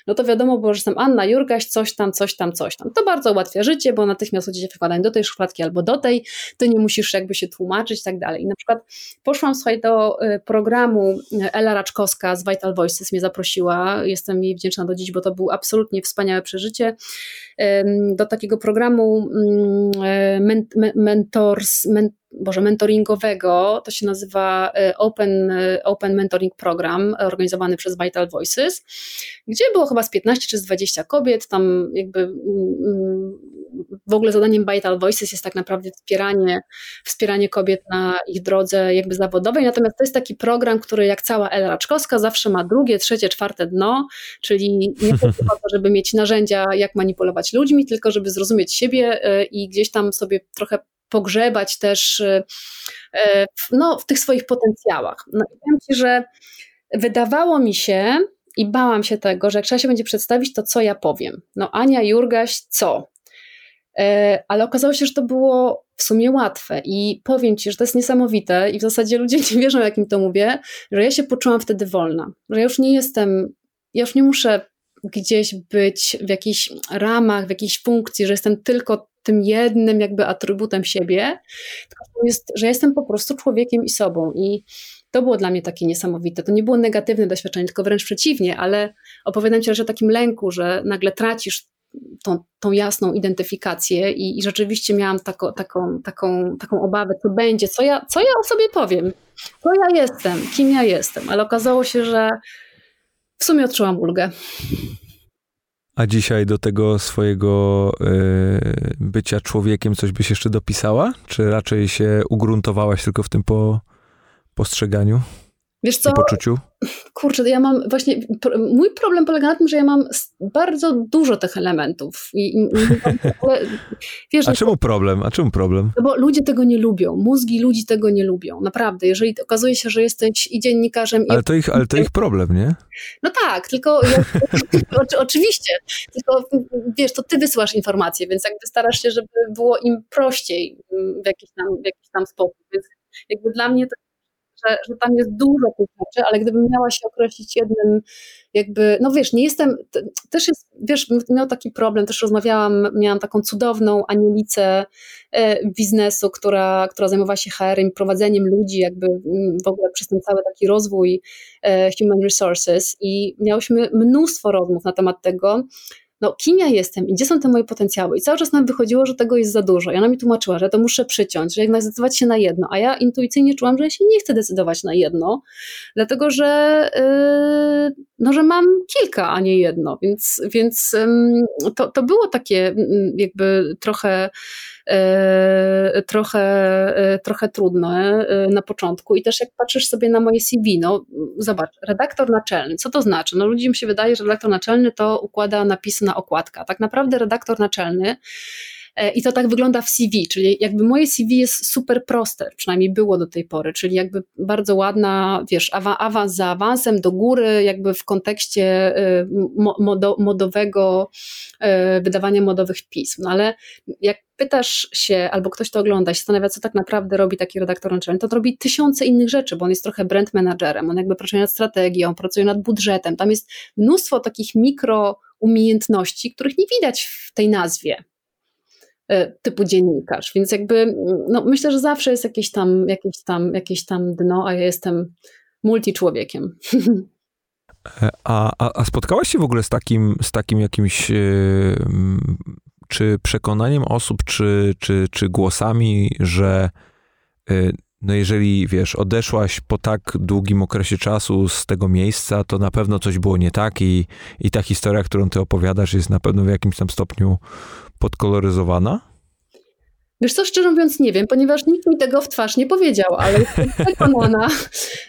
no to wiadomo było, że jestem Anna Jurgaś, coś tam, coś tam, coś tam. To bardzo ułatwia życie, bo natychmiast ludzie wkładają do tej szufladki albo do tej, ty nie musisz jakby się tłumaczyć i tak dalej. I na przykład poszłam, słuchaj, do y, programu y, Ela Raczkowska z Vital Voices mnie zaprosiła, jestem jej wdzięczna do dziś, bo to był absolutnie wspaniałe przeżycie, do takiego programu mm, e, mentors, Boże, mentoringowego, to się nazywa e, Open, e, Open Mentoring Program, organizowany przez Vital Voices, gdzie było chyba z 15 czy z 20 kobiet, tam jakby mm, mm, w ogóle zadaniem Vital Voices jest tak naprawdę wspieranie, wspieranie kobiet na ich drodze jakby zawodowej, natomiast to jest taki program, który jak cała Ela Raczkowska zawsze ma drugie, trzecie, czwarte dno, czyli nie tylko to, żeby mieć narzędzia, jak manipulować ludźmi, tylko żeby zrozumieć siebie e, i gdzieś tam sobie trochę pogrzebać też e, e, no, w tych swoich potencjałach. No i powiem Ci, że wydawało mi się i bałam się tego, że jak trzeba się będzie przedstawić, to co ja powiem? No Ania Jurgaś, co? E, ale okazało się, że to było w sumie łatwe i powiem Ci, że to jest niesamowite i w zasadzie ludzie nie wierzą, jak im to mówię, że ja się poczułam wtedy wolna, że już nie jestem, ja już nie muszę gdzieś być w jakichś ramach, w jakiejś funkcji, że jestem tylko tym jednym jakby atrybutem siebie, tylko jest, że jestem po prostu człowiekiem i sobą i to było dla mnie takie niesamowite. To nie było negatywne doświadczenie, tylko wręcz przeciwnie, ale opowiadam Ci o takim lęku, że nagle tracisz tą, tą jasną identyfikację i, i rzeczywiście miałam tako, taką, taką, taką obawę, co będzie, co ja, co ja o sobie powiem, co ja jestem, kim ja jestem, ale okazało się, że w sumie odczułam ulgę. A dzisiaj do tego swojego y, bycia człowiekiem coś byś jeszcze dopisała? Czy raczej się ugruntowałaś tylko w tym po, postrzeganiu? Wiesz co? I poczuciu? Kurczę, ja mam właśnie. Mój problem polega na tym, że ja mam bardzo dużo tych elementów. I, i, ale, wiesz, A no czemu problem? A czemu problem? No bo ludzie tego nie lubią. Mózgi ludzi tego nie lubią. Naprawdę. Jeżeli okazuje się, że jesteś i dziennikarzem. Ale to ich, ale to ich problem, nie? No tak, tylko ja, oczywiście. Tylko wiesz, to ty wysyłasz informacje, więc jakby starasz się, żeby było im prościej w jakiś tam, w jakiś tam sposób. Więc jakby dla mnie to że, że tam jest dużo tych rzeczy, ale gdybym miała się określić jednym, jakby, no wiesz, nie jestem, też jest, wiesz, miał taki problem, też rozmawiałam, miałam taką cudowną anielicę e, biznesu, która, która zajmowała się HR-em, prowadzeniem ludzi, jakby w ogóle przez ten cały taki rozwój e, human resources i miałyśmy mnóstwo rozmów na temat tego, no kim ja jestem i gdzie są te moje potencjały. I cały czas nam wychodziło, że tego jest za dużo. I ona mi tłumaczyła, że to muszę przyciąć, że jednak zdecydować się na jedno. A ja intuicyjnie czułam, że ja się nie chcę decydować na jedno, dlatego że, yy, no, że mam kilka, a nie jedno. Więc, więc yy, to, to było takie jakby trochę trochę, e, trochę trudne e, na początku. I też jak patrzysz sobie na moje CV, no zobacz, redaktor naczelny, co to znaczy? No ludziom się wydaje, że redaktor naczelny to układa napisy na okładka. Tak naprawdę redaktor naczelny i to tak wygląda w CV, czyli jakby moje CV jest super proste, przynajmniej było do tej pory, czyli jakby bardzo ładna, wiesz, awans za awansem do góry, jakby w kontekście modo, modowego, wydawania modowych pism. No ale jak pytasz się, albo ktoś to ogląda, się zastanawia, co tak naprawdę robi taki redaktor naczelny, to, robi tysiące innych rzeczy, bo on jest trochę brand managerem, on jakby pracuje nad strategią, pracuje nad budżetem, tam jest mnóstwo takich mikro umiejętności, których nie widać w tej nazwie e, typu dziennikarz, więc jakby no, myślę, że zawsze jest jakieś tam, jakieś tam, jakieś tam dno, a ja jestem multi-człowiekiem. A, a, a spotkałaś się w ogóle z takim, z takim jakimś yy, czy przekonaniem osób, czy, czy, czy głosami, że y, no jeżeli, wiesz, odeszłaś po tak długim okresie czasu z tego miejsca, to na pewno coś było nie tak i, i ta historia, którą ty opowiadasz, jest na pewno w jakimś tam stopniu podkoloryzowana? Wiesz co, szczerze mówiąc nie wiem, ponieważ nikt mi tego w twarz nie powiedział, ale jestem przekonana,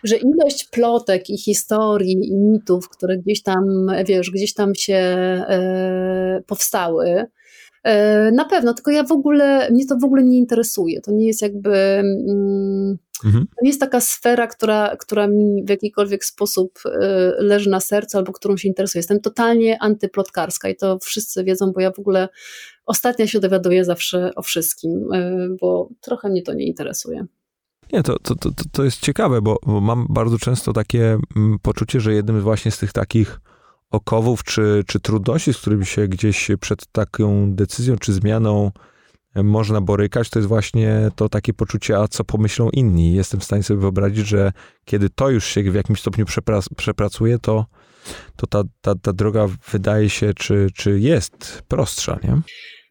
że ilość plotek i historii i mitów, które gdzieś tam, wiesz, gdzieś tam się e, powstały, na pewno, tylko ja w ogóle, mnie to w ogóle nie interesuje. To nie jest jakby, mm, mhm. to nie jest taka sfera, która, która mi w jakikolwiek sposób e, leży na sercu albo którą się interesuje. Jestem totalnie antyplotkarska i to wszyscy wiedzą, bo ja w ogóle ostatnia się dowiaduję zawsze o wszystkim, e, bo trochę mnie to nie interesuje. Nie, to, to, to, to jest ciekawe, bo, bo mam bardzo często takie mm, poczucie, że jednym właśnie z tych takich okowów czy, czy trudności, z którymi się gdzieś przed taką decyzją czy zmianą e, można borykać, to jest właśnie to takie poczucie, a co pomyślą inni. Jestem w stanie sobie wyobrazić, że kiedy to już się w jakimś stopniu przepras, przepracuje, to, to ta, ta, ta droga wydaje się, czy, czy jest prostsza, nie?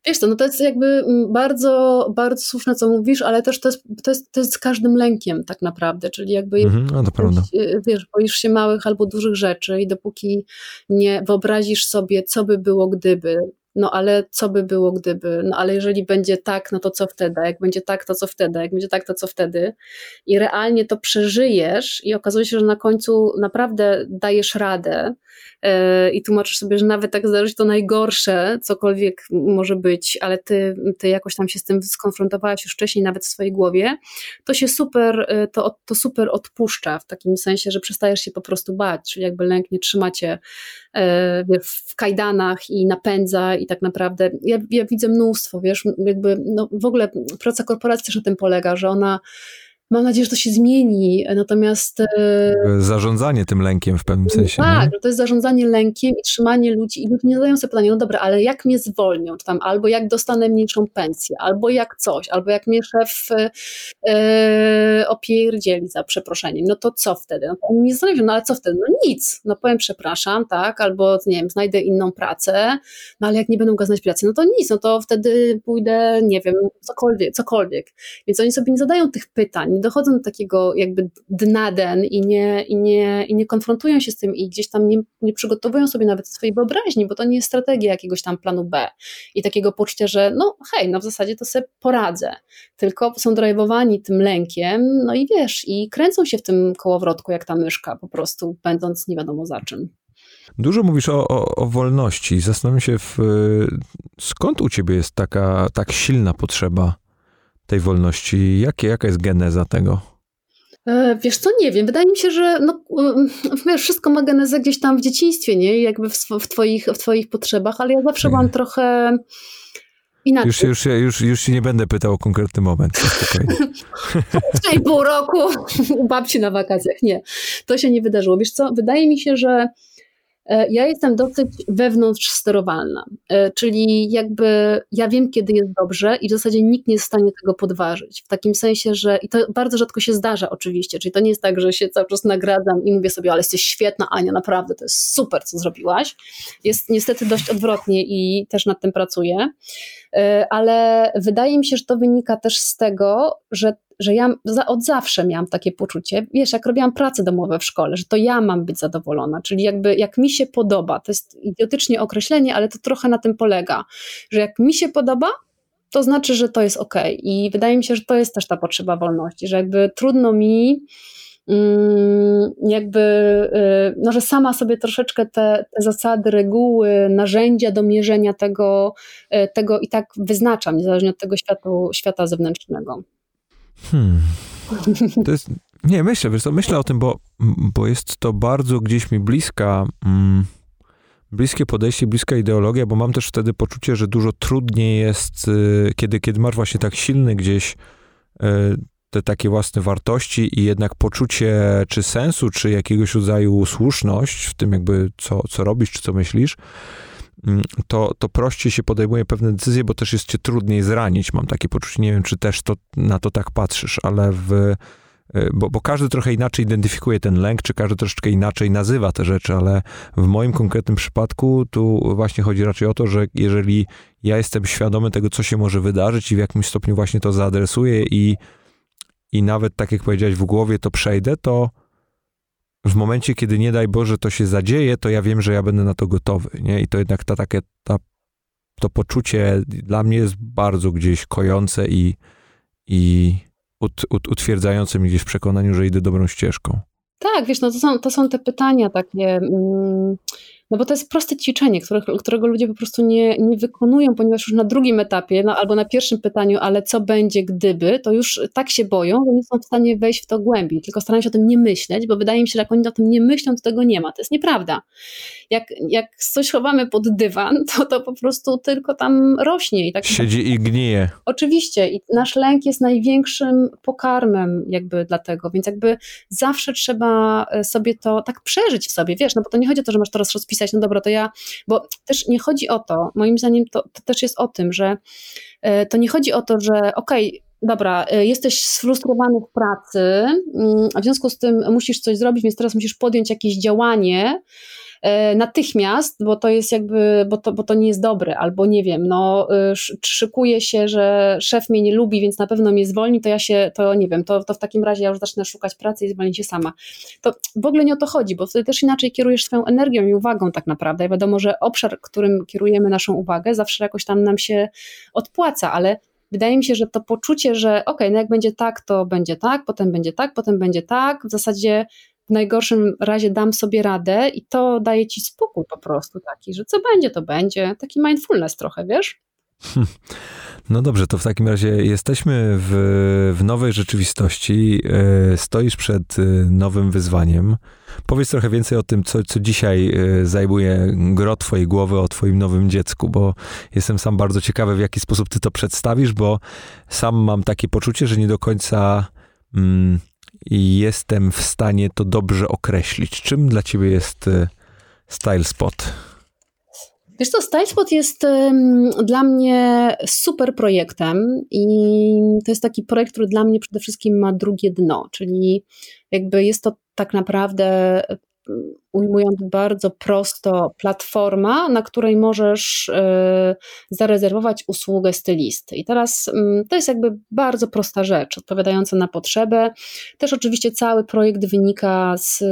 Wiesz to, no to jest jakby mm, bardzo, bardzo słuszne, co mówisz, ale też to jest, to jest, to jest z każdym lękiem tak naprawdę, czyli jakby mhm, no to prawda. Y, wiesz, boisz się małych albo dużych rzeczy i dopóki nie wyobrazisz sobie, co by było gdyby, no ale co by było gdyby, no ale jeżeli będzie tak, no to co wtedy, jak będzie tak, to co wtedy, jak będzie tak, to co wtedy i realnie to przeżyjesz i okazuje się, że na końcu naprawdę dajesz radę i tłumaczysz sobie, że nawet tak zdarzy to najgorsze, cokolwiek może być, ale ty, ty jakoś tam się z tym skonfrontowałaś już wcześniej nawet w swojej głowie, to się super, yy, to, to super odpuszcza w takim sensie, że przestajesz się po prostu bać, czyli jakby lęk nie trzyma cię yy, w kajdanach i napędza i tak naprawdę. Ja, ja widzę mnóstwo, wiesz, jakby no, w ogóle praca korporacji też na tym polega, że ona Mam nadzieję, że to się zmieni, natomiast... E, zarządzanie tym lękiem w pewnym sensie. Tak, że to jest zarządzanie lękiem i trzymanie ludzi i ludzie nie zadają sobie pytania, no dobra, ale jak mnie zwolnią, czy tam albo jak dostanę mniejszą pensję, albo jak coś, albo jak mnie szef e, opierdzieli za przeproszeniem, no to co wtedy? No to nie zastanawiają, no ale co wtedy? No nic, no powiem przepraszam, tak, albo nie wiem, znajdę inną pracę, no ale jak nie będą go znać pracy, no to nic, no to wtedy pójdę, nie wiem, cokolwiek, cokolwiek. Więc oni sobie nie zadają tych pytań, nie dochodzą do takiego jakby dna den i nie, i nie, i nie konfrontują się z tym i gdzieś tam nie, nie przygotowują sobie nawet swojej wyobraźni, bo to nie jest strategia jakiegoś tam planu B i takiego poczucia, że no hej, no w zasadzie to sobie poradzę, tylko są drajwowani tym lękiem, no i wiesz, i kręcą się w tym kołowrotku jak ta myszka po prostu, będąc nie wiadomo za czym. Dużo mówisz o, o, o, wolności. Zastanawiam się, w, skąd u ciebie jest taka tak silna potrzeba tej wolności? Jakie, jaka jest geneza tego? E, wiesz co, nie wiem. Wydaje mi się, że no, wiesz, wszystko ma genezę gdzieś tam w dzieciństwie, nie? Jakby w, w, twoich, w twoich potrzebach, ale ja zawsze byłam trochę inaczej. Już, już, już, już się nie będę pytał o konkretny moment, spokojnie. pół roku u babci na wakacjach. Nie, to się nie wydarzyło. Wiesz co, wydaje mi się, że E, ja jestem dosyć wewnątrz sterowalna, e, czyli jakby ja wiem, kiedy jest dobrze i w zasadzie nikt nie jest w stanie tego podważyć. W takim sensie, że i to bardzo rzadko się zdarza oczywiście, czyli to nie jest tak, że się cały czas nagradzam i mówię sobie, ale jesteś świetna Ania, naprawdę, to jest super, co zrobiłaś. Jest niestety dość odwrotnie i też nad tym pracuję, e, ale wydaje mi się, że to wynika też z tego, że że ja od zawsze miałam takie poczucie, wiesz, jak robiłam prace domowe w szkole, że to ja mam być zadowolona, czyli jakby jak mi się podoba, to jest idiotycznie określenie, ale to trochę na tym polega, że jak mi się podoba, to znaczy, że to jest ok. I wydaje mi się, że to jest też ta potrzeba wolności, że jakby trudno mi mm, jakby, y, no, że sama sobie troszeczkę te, te, zasady, reguły, narzędzia do mierzenia tego, y, tego i tak wyznaczam, niezależnie od tego światu, świata zewnętrznego. Hmm. To jest, nie, myślę, wiesz co, myślę o tym, bo, bo jest to bardzo gdzieś mi bliska, mm, bliskie podejście, bliska ideologia, bo mam też wtedy poczucie, że dużo trudniej jest, y, kiedy, kiedy masz właśnie tak silny gdzieś y, te takie własne wartości i jednak poczucie czy sensu, czy jakiegoś rodzaju słuszność w tym jakby co, co robisz, czy co myślisz, to, to prościej się podejmuje pewne decyzje, bo też jest cię trudniej zranić. Mam takie poczucie, nie wiem, czy też to, na to tak patrzysz, ale w, y, bo, bo każdy trochę inaczej identyfikuje ten lęk, czy każdy troszeczkę inaczej nazywa te rzeczy, ale w moim konkretnym przypadku tu właśnie chodzi raczej o to, że jeżeli ja jestem świadomy tego, co się może wydarzyć i w jakimś stopniu właśnie to zaadresuję i, i nawet tak jak powiedziałeś, w głowie to przejdę, to w momencie, kiedy nie daj Boże to się zadzieje, to ja wiem, że ja będę na to gotowy, nie? I to jednak ta, takie, ta, to poczucie dla mnie jest bardzo gdzieś kojące i, i ut, ut, utwierdzające mnie gdzieś w przekonaniu, że idę dobrą ścieżką. Tak, wiesz, no to są, to są te pytania takie, mm, No bo to jest proste ćwiczenie, które, którego ludzie po prostu nie, nie wykonują, ponieważ już na drugim etapie, no, albo na pierwszym pytaniu, ale co będzie gdyby, to już tak się boją, że nie są w stanie wejść w to głębiej, tylko starają się o tym nie myśleć, bo wydaje mi się, że jak oni o tym nie myślą, to tego nie ma. To jest nieprawda. Jak, jak coś chowamy pod dywan, to to po prostu tylko tam rośnie. I tak Siedzi i gnije. Oczywiście i nasz lęk jest największym pokarmem jakby dlatego, więc jakby zawsze trzeba e, sobie to tak przeżyć w sobie, wiesz, no bo to nie chodzi o to, że masz teraz rozpisać, no dobra, to ja, bo też nie chodzi o to, moim zdaniem to, to też jest o tym, że e, to nie chodzi o to, że okej, okay, dobra, e, jesteś sfrustrowany w pracy, mm, a w związku z tym musisz coś zrobić, więc teraz musisz podjąć jakieś działanie, natychmiast, bo to jest jakby, bo to, bo to nie jest dobre, albo nie wiem, no y, szykuje się, że szef mnie nie lubi, więc na pewno mnie zwolni, to ja się, to nie wiem, to, to w takim razie ja już zacznę szukać pracy i zwolnię się sama. To w ogóle nie o to chodzi, bo wtedy też inaczej kierujesz swoją energią i uwagą tak naprawdę. I wiadomo, że obszar, którym kierujemy naszą uwagę, zawsze jakoś tam nam się odpłaca, ale wydaje mi się, że to poczucie, że ok, no jak będzie tak, to będzie tak, potem będzie tak, potem będzie tak, w zasadzie w najgorszym razie dam sobie radę i to daje ci spokój po prostu taki, że co będzie, to będzie. Taki mindfulness trochę, wiesz? No dobrze, to w takim razie jesteśmy w, w nowej rzeczywistości. E, stoisz przed e, nowym wyzwaniem. Powiedz trochę więcej o tym, co, co dzisiaj e, zajmuje gro twojej głowy, o twoim nowym dziecku, bo jestem sam bardzo ciekawy, w jaki sposób ty to przedstawisz, bo sam mam takie poczucie, że nie do końca mm, jestem w stanie to dobrze określić. Czym dla ciebie jest e, Style Spot? Wiesz co, StyleSpot jest dla mnie super projektem i to jest taki projekt, który dla mnie przede wszystkim ma drugie dno, czyli jakby jest to tak naprawdę ujmując bardzo prosto, platforma, na której możesz y, zarezerwować usługę stylisty. I teraz y, to jest jakby bardzo prosta rzecz, odpowiadająca na potrzebę. Też oczywiście cały projekt wynika z,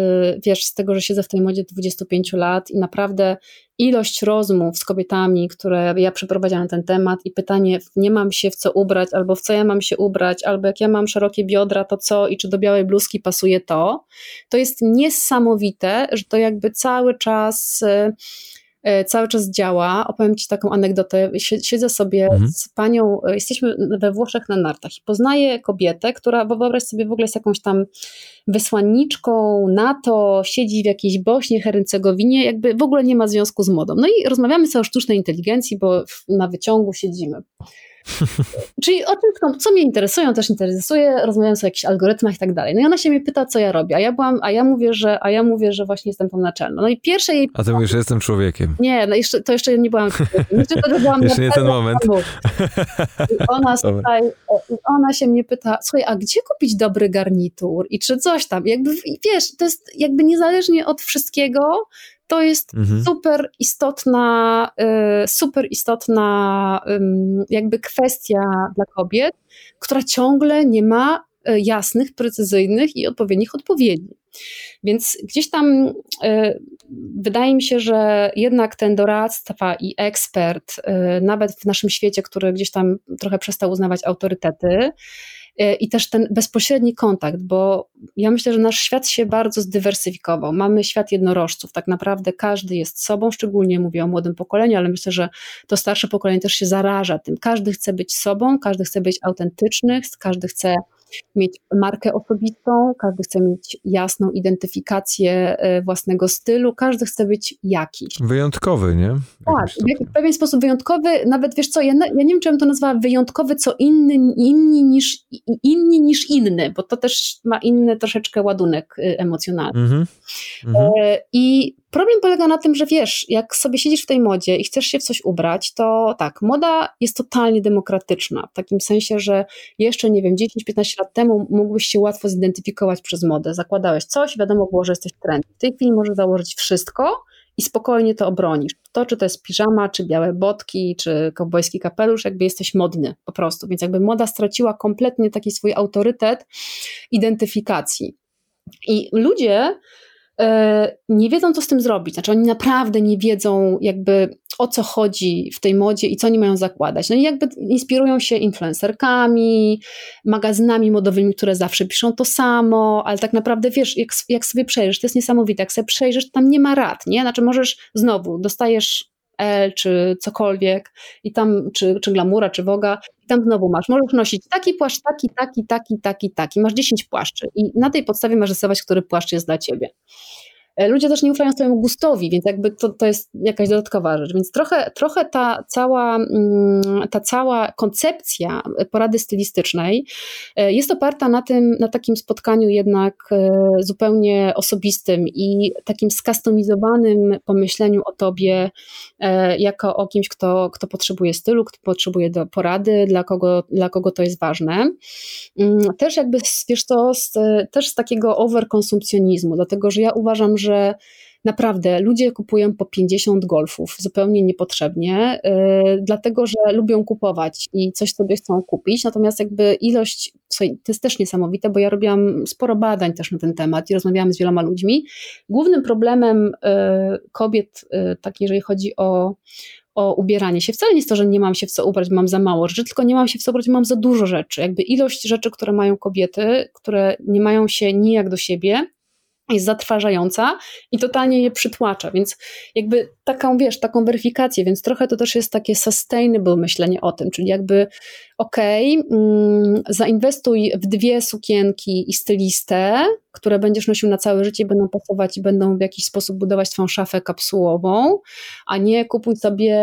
wiesz, z tego, że siedzę w tej modzie 25 lat i naprawdę ilość rozmów z kobietami, które ja przeprowadziłam na ten temat i pytanie, nie mam się w co ubrać, albo w co ja mam się ubrać, albo jak ja mam szerokie biodra, to co i czy do białej bluzki pasuje to, to jest niesamowite, że to jakby cały czas e, cały czas działa. Opowiem Ci taką anegdotę. Siedzę sobie mhm. z panią, e, jesteśmy we Włoszech na nartach i poznaję kobietę, która, bo wyobraź sobie, w ogóle jest jakąś tam wysłanniczką NATO, siedzi w jakiejś Bośni, Hercegowinie, jakby w ogóle nie ma związku z modą. No i rozmawiamy sobie o sztucznej inteligencji, bo na wyciągu siedzimy. Czyli o czym, co mnie interesuje, też interesuje, rozmawiając o jakichś algorytmach i tak dalej. No i ona się mnie pyta, co ja robię, a ja byłam, a ja mówię, że, a ja mówię, że właśnie jestem tą naczelną. No i pierwsze jej... A ty mówisz, że jestem człowiekiem. Nie, no jeszcze, to jeszcze nie byłam. Jeszcze, to byłam jeszcze nie ten moment. I ona, słuchaj, ona się mnie pyta, słuchaj, a gdzie kupić dobry garnitur i czy coś tam, jakby, wiesz, to jest jakby niezależnie od wszystkiego, to jest mhm. super istotna, y, super istotna jakby kwestia dla kobiet, która ciągle nie ma y, jasnych, precyzyjnych i odpowiednich odpowiedzi. Więc gdzieś tam y, wydaje mi się, że jednak ten doradztwa i ekspert, nawet w naszym świecie, który gdzieś tam trochę przestał uznawać autorytety, i też ten bezpośredni kontakt, bo ja myślę, że nasz świat się bardzo zdywersyfikował. Mamy świat jednorożców, tak naprawdę każdy jest sobą, szczególnie mówię o młodym pokoleniu, ale myślę, że to starsze pokolenie też się zaraża tym. Każdy chce być sobą, każdy chce być autentyczny, każdy chce mieć markę osobistą, każdy chce mieć jasną identyfikację e, własnego stylu, każdy chce być jakiś. Wyjątkowy, nie? W tak, w pewien sposób wyjątkowy, nawet wiesz co, ja, ja nie wiem, czy bym to nazwała wyjątkowy, co inny, inni, niż, inni niż inny, bo to też ma inny troszeczkę ładunek y, emocjonalny. Mm -hmm. I Problem polega na tym, że wiesz, jak sobie siedzisz w tej modzie i chcesz się w coś ubrać, to tak, moda jest totalnie demokratyczna, w takim sensie, że jeszcze, nie wiem, 10-15 lat temu mógłbyś się łatwo zidentyfikować przez modę. Zakładałeś coś, wiadomo było, że jesteś trend. W tej chwili możesz założyć wszystko i spokojnie to obronisz. To, czy to jest piżama, czy białe botki, czy kowbojski kapelusz, jakby jesteś modny po prostu. Więc jakby moda straciła kompletnie taki swój autorytet identyfikacji. I ludzie nie wiedzą, co z tym zrobić. Znaczy, oni naprawdę nie wiedzą, jakby o co chodzi w tej modzie i co oni mają zakładać. No i jakby inspirują się influencerkami, magazynami modowymi, które zawsze piszą to samo, ale tak naprawdę wiesz, jak, jak sobie przejrzysz, to jest niesamowite, jak sobie przejrzysz, tam nie ma rad, nie? Znaczy możesz znowu, dostajesz L czy cokolwiek i tam, czy, czy glamura, czy woga i tam znowu masz, możesz nosić taki płaszcz, taki, taki, taki, taki, taki, masz 10 płaszczy i na tej podstawie masz rysować, który płaszcz jest dla ciebie. E, ludzie też nie ufają swojemu gustowi, więc jakby to, to jest jakaś dodatkowa rzecz. Więc trochę, trochę ta, cała, mm, ta cała koncepcja porady stylistycznej e, jest oparta na tym, na takim spotkaniu jednak e, zupełnie osobistym i takim skustomizowanym pomyśleniu o tobie jako o kimś, kto, kto potrzebuje stylu, kto potrzebuje porady, dla kogo, dla kogo to jest ważne. Mm, też jakby, wiesz to, z, też z takiego overkonsumpcjonizmu, dlatego że ja uważam, że że naprawdę ludzie kupują po 50 golfów zupełnie niepotrzebnie, yy, dlatego że lubią kupować i coś sobie chcą kupić. Natomiast jakby ilość, to jest też niesamowite, bo ja robiłam sporo badań też na ten temat i rozmawiałam z wieloma ludźmi. Głównym problemem yy, kobiet, yy, tak jeżeli chodzi o o ubieranie się. Wcale nie jest to, że nie mam się w co ubrać, mam za mało rzeczy, tylko nie mam się w co ubrać, mam za dużo rzeczy. Jakby ilość rzeczy, które mają kobiety, które nie mają się nijak do siebie, jest zatrważająca i totalnie je przytłacza, więc jakby taką, wiesz, taką weryfikację, więc trochę to też jest takie sustainable myślenie o tym, czyli jakby okej, okay, mm, zainwestuj w dwie sukienki i stylistę, które będziesz nosił na całe życie, będą pasować i będą w jakiś sposób budować twoją szafę kapsułową, a nie kupuj sobie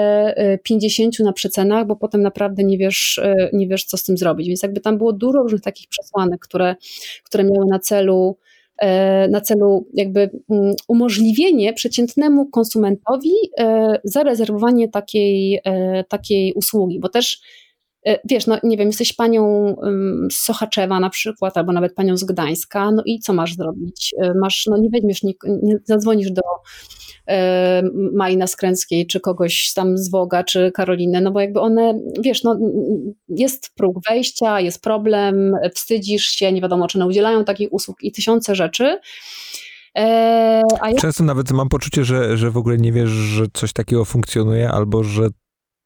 50 y, na przecenach, bo potem naprawdę nie wiesz, y, nie wiesz co z tym zrobić, więc jakby tam było dużo różnych takich przesłanek, które, które miały na celu na celu jakby mm, umożliwienie przeciętnemu konsumentowi e, zarezerwowanie takiej, e, takiej usługi, bo też wiesz, no nie wiem, jesteś panią z Sochaczewa na przykład, albo nawet panią z Gdańska, no i co masz zrobić? Masz, no nie weźmiesz, nie, nie zadzwonisz do E, Majna Skręckiej, czy kogoś tam z Woga, czy Karoliny, no bo jakby one, wiesz, no jest próg wejścia, jest problem, wstydzisz się, nie wiadomo, czy one udzielają takich usług i tysiące rzeczy. E, ja... Często nawet mam poczucie, że, że w ogóle nie wiesz, że coś takiego funkcjonuje, albo że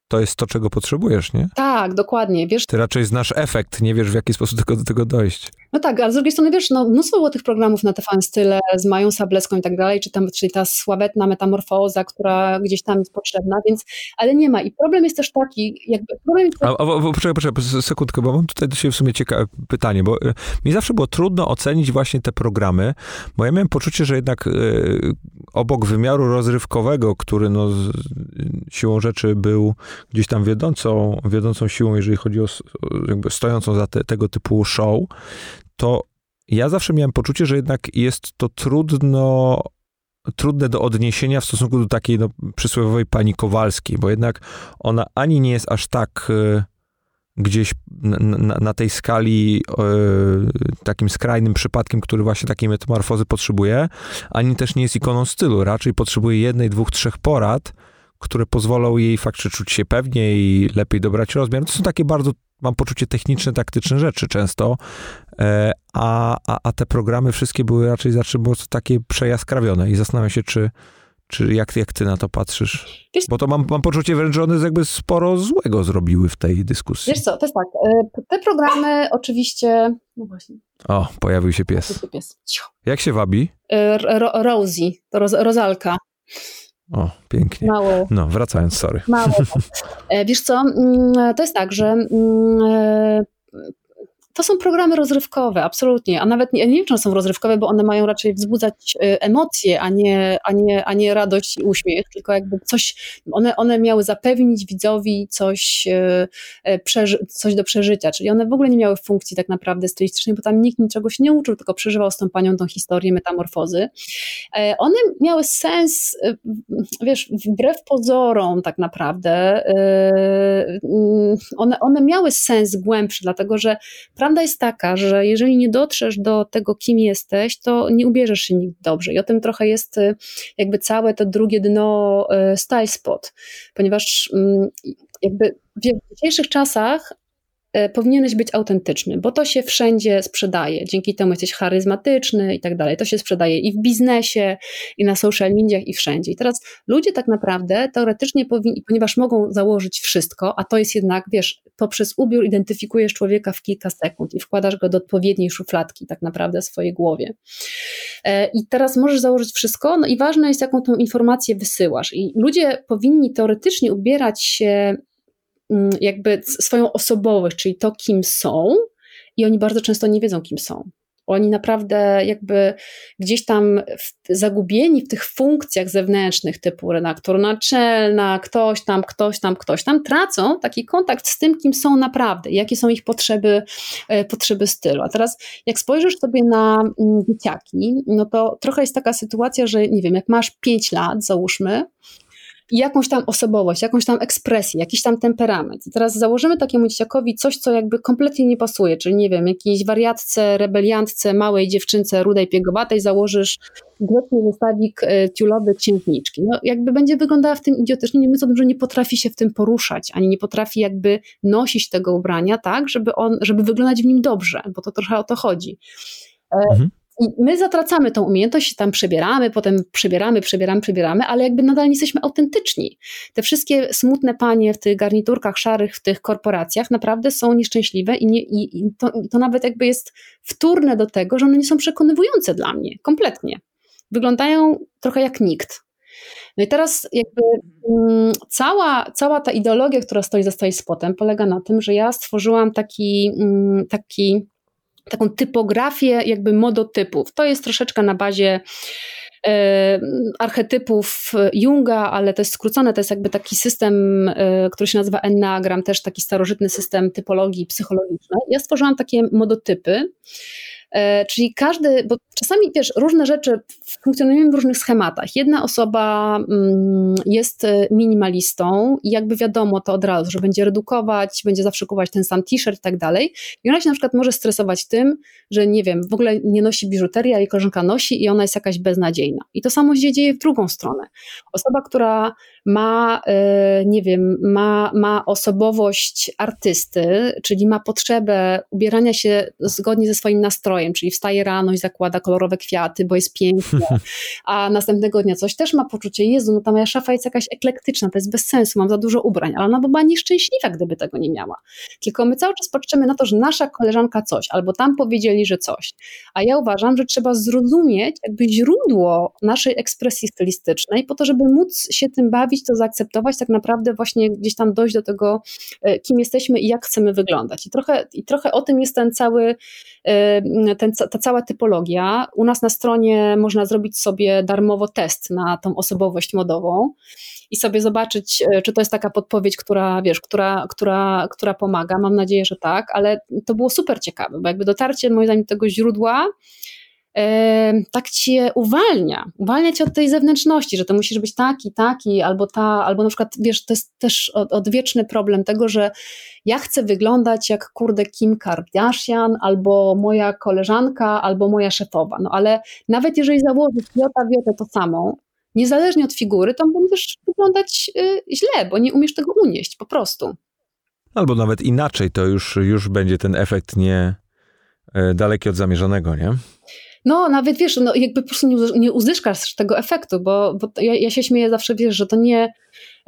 to jest to, czego potrzebujesz, nie? Tak, dokładnie. Wiesz, Ty raczej znasz efekt, nie wiesz w jaki sposób do tego dojść. No tak, ale z drugiej strony wiesz, no, mnóstwo było tych programów na TVN Style z Mają Sableską i tak dalej, czy tam, czyli ta sławetna metamorfoza, która gdzieś tam jest potrzebna, więc, ale nie ma. I problem jest też taki, jakby... Problem jest. A, a, a, poczekaj, poczekaj, sekundkę, bo mam tutaj do siebie w sumie ciekawe pytanie, bo y, mi zawsze było trudno ocenić właśnie te programy, bo ja miałem poczucie, że jednak y, obok wymiaru rozrywkowego, który no siłą rzeczy był gdzieś tam wiodącą, wiodącą siłą, jeżeli chodzi o jakby stojącą za te, tego typu show, to ja zawsze miałem poczucie, że jednak jest to trudno, trudne do odniesienia w stosunku do takiej no, przysłowiowej pani Kowalskiej, bo jednak ona ani nie jest aż tak y, gdzieś na, na, tej skali y, takim skrajnym przypadkiem, który właśnie takiej metamorfozy potrzebuje, ani też nie jest ikoną stylu. Raczej potrzebuje jednej, dwóch, trzech porad, które pozwolą jej faktycznie czuć się pewniej lepiej dobrać rozmiar. To są takie bardzo, mam poczucie, techniczne, taktyczne rzeczy często, e, a, a, a te programy wszystkie były raczej zawsze takie przejaskrawione i zastanawiam się, czy, czy jak, jak ty na to patrzysz? Wiesz, Bo to mam, mam poczucie wręcz, że one jakby sporo złego zrobiły w tej dyskusji. Wiesz co, to jest tak, e, te programy oczywiście... No właśnie. O, pojawił się pies. pies. Jak się wabi? E, Ro Rosie, to roz, Rozalka. O, pięknie. Mało. No, wracając, sorry. Mało. E, wiesz co, mm, to jest tak, że mm, to są programy rozrywkowe, absolutnie, a nawet nie, nie wiem, czy one są rozrywkowe, bo one mają raczej wzbudzać e, emocje, a nie, a nie, a nie radość i uśmiech, tylko jakby coś, one, one miały zapewnić widzowi coś, e, e, coś do przeżycia, czyli one w ogóle nie miały funkcji tak naprawdę stylistycznej, bo tam nikt niczego się nie uczył, tylko przeżywał z tą panią tą historię metamorfozy. One miały sens, wiesz, wbrew pozorom tak naprawdę, one, one miały sens głębszy, dlatego że prawda jest taka, że jeżeli nie dotrzesz do tego, kim jesteś, to nie ubierzesz się nigdy dobrze. I o tym trochę jest y, jakby całe to drugie dno y, style spot, ponieważ mm, jakby w dzisiejszych czasach powinieneś być autentyczny, bo to się wszędzie sprzedaje. Dzięki temu jesteś charyzmatyczny i tak dalej. To się sprzedaje i w biznesie, i na social mediach, i wszędzie. I teraz ludzie tak naprawdę teoretycznie powinni, ponieważ mogą założyć wszystko, a to jest jednak, wiesz, poprzez ubiór identyfikujesz człowieka w kilka sekund i wkładasz go do odpowiedniej szufladki tak naprawdę w swojej głowie. E, I teraz możesz założyć wszystko, no i ważne jest, jaką tą informację wysyłasz. I ludzie powinni teoretycznie ubierać się jakby swoją osobowość, czyli to, kim są, i oni bardzo często nie wiedzą, kim są. Oni naprawdę jakby gdzieś tam w, zagubieni w tych funkcjach zewnętrznych typu redaktor naczelna, ktoś tam, ktoś tam, ktoś tam, tracą taki kontakt z tym, kim są naprawdę, jakie są ich potrzeby, e, potrzeby stylu. A teraz jak spojrzysz sobie na mm, dzieciaki, no to trochę jest taka sytuacja, że nie wiem, jak masz 5 lat, załóżmy, jakąś tam osobowość, jakąś tam ekspresję, jakiś tam temperament. Teraz założymy takiemu dzieciakowi coś, co jakby kompletnie nie pasuje, czyli nie wiem, jakiejś wariatce, rebeliantce, małej dziewczynce rudej, piegowatej założysz grzeczny zestawik e, ciulowy księżniczki. No jakby będzie wyglądała w tym idiotycznie, nie mówiąc że nie potrafi się w tym poruszać, ani nie potrafi jakby nosić tego ubrania tak, żeby on, żeby wyglądać w nim dobrze, bo to trochę o to chodzi. E, mhm. I my zatracamy tą umiejętność, tam przebieramy, potem przebieramy, przebieramy, przebieramy, ale jakby nadal nie jesteśmy autentyczni. Te wszystkie smutne panie w tych garniturkach szarych, w tych korporacjach naprawdę są nieszczęśliwe i, nie, i, i to, to nawet jakby jest wtórne do tego, że one nie są przekonywujące dla mnie, kompletnie. Wyglądają trochę jak nikt. No i teraz jakby mm, cała, cała ta ideologia, która stoi za spotem, polega na tym, że ja stworzyłam taki, mm, taki taką typografię jakby modotypów. To jest troszeczkę na bazie e, archetypów Junga, ale to jest skrócone, to jest jakby taki system, e, który się nazywa Enneagram, też taki starożytny system typologii psychologicznej. Ja stworzyłam takie modotypy, czyli każdy, bo czasami wiesz, różne rzeczy funkcjonują w różnych schematach. Jedna osoba mm, jest e, minimalistą i jakby wiadomo to od razu, że będzie redukować, będzie zawsze kupować ten sam t-shirt i tak dalej. I ona się na przykład może stresować tym, że nie wiem, w ogóle nie nosi biżuterii, a jej koleżanka nosi i ona jest jakaś beznadziejna. I to samo się dzieje w drugą stronę. Osoba, która ma, e, nie wiem, ma, ma osobowość artysty, czyli ma potrzebę ubierania się zgodnie ze swoim nastrojem, czyli wstaje rano i zakłada kolorowe kwiaty, bo jest pięknie, a następnego dnia coś też ma poczucie, Jezu, no ta moja szafa jest jakaś eklektyczna, to jest bez sensu, mam za dużo ubrań, ale ona by była nieszczęśliwa, gdyby tego nie miała. Tylko my cały czas patrzymy na to, że nasza koleżanka coś, albo tam powiedzieli, że coś. A ja uważam, że trzeba zrozumieć jakby źródło naszej ekspresji stylistycznej po to, żeby móc się tym bawić to zaakceptować, tak naprawdę właśnie gdzieś tam dojść do tego, e, kim jesteśmy i jak chcemy wyglądać. I trochę, i trochę o tym jest ten cały, e, ten, ta cała typologia. U nas na stronie można zrobić sobie darmowo test na tą osobowość modową i sobie zobaczyć, e, czy to jest taka podpowiedź, która, wiesz, która, która, która pomaga. Mam nadzieję, że tak, ale to było super ciekawe, bo jakby dotarcie moim zdaniem do tego źródła tak cię uwalnia, uwalnia cię od tej zewnętrzności, że to musisz być taki, taki, albo ta, albo na przykład, wiesz, to jest też odwieczny problem tego, że ja chcę wyglądać jak kurde Kim Kardashian, albo moja koleżanka, albo moja szefowa, no ale nawet jeżeli założysz jota wiotę to samą, niezależnie od figury, to będziesz wyglądać y, źle, bo nie umiesz tego unieść, po prostu. Albo nawet inaczej, to już, już będzie ten efekt nie y, daleki od zamierzonego, nie? No, nawet wiesz, no jakby po prostu nie, nie uzyskasz tego efektu, bo, bo ja, ja się śmieję zawsze, wiesz, że to nie,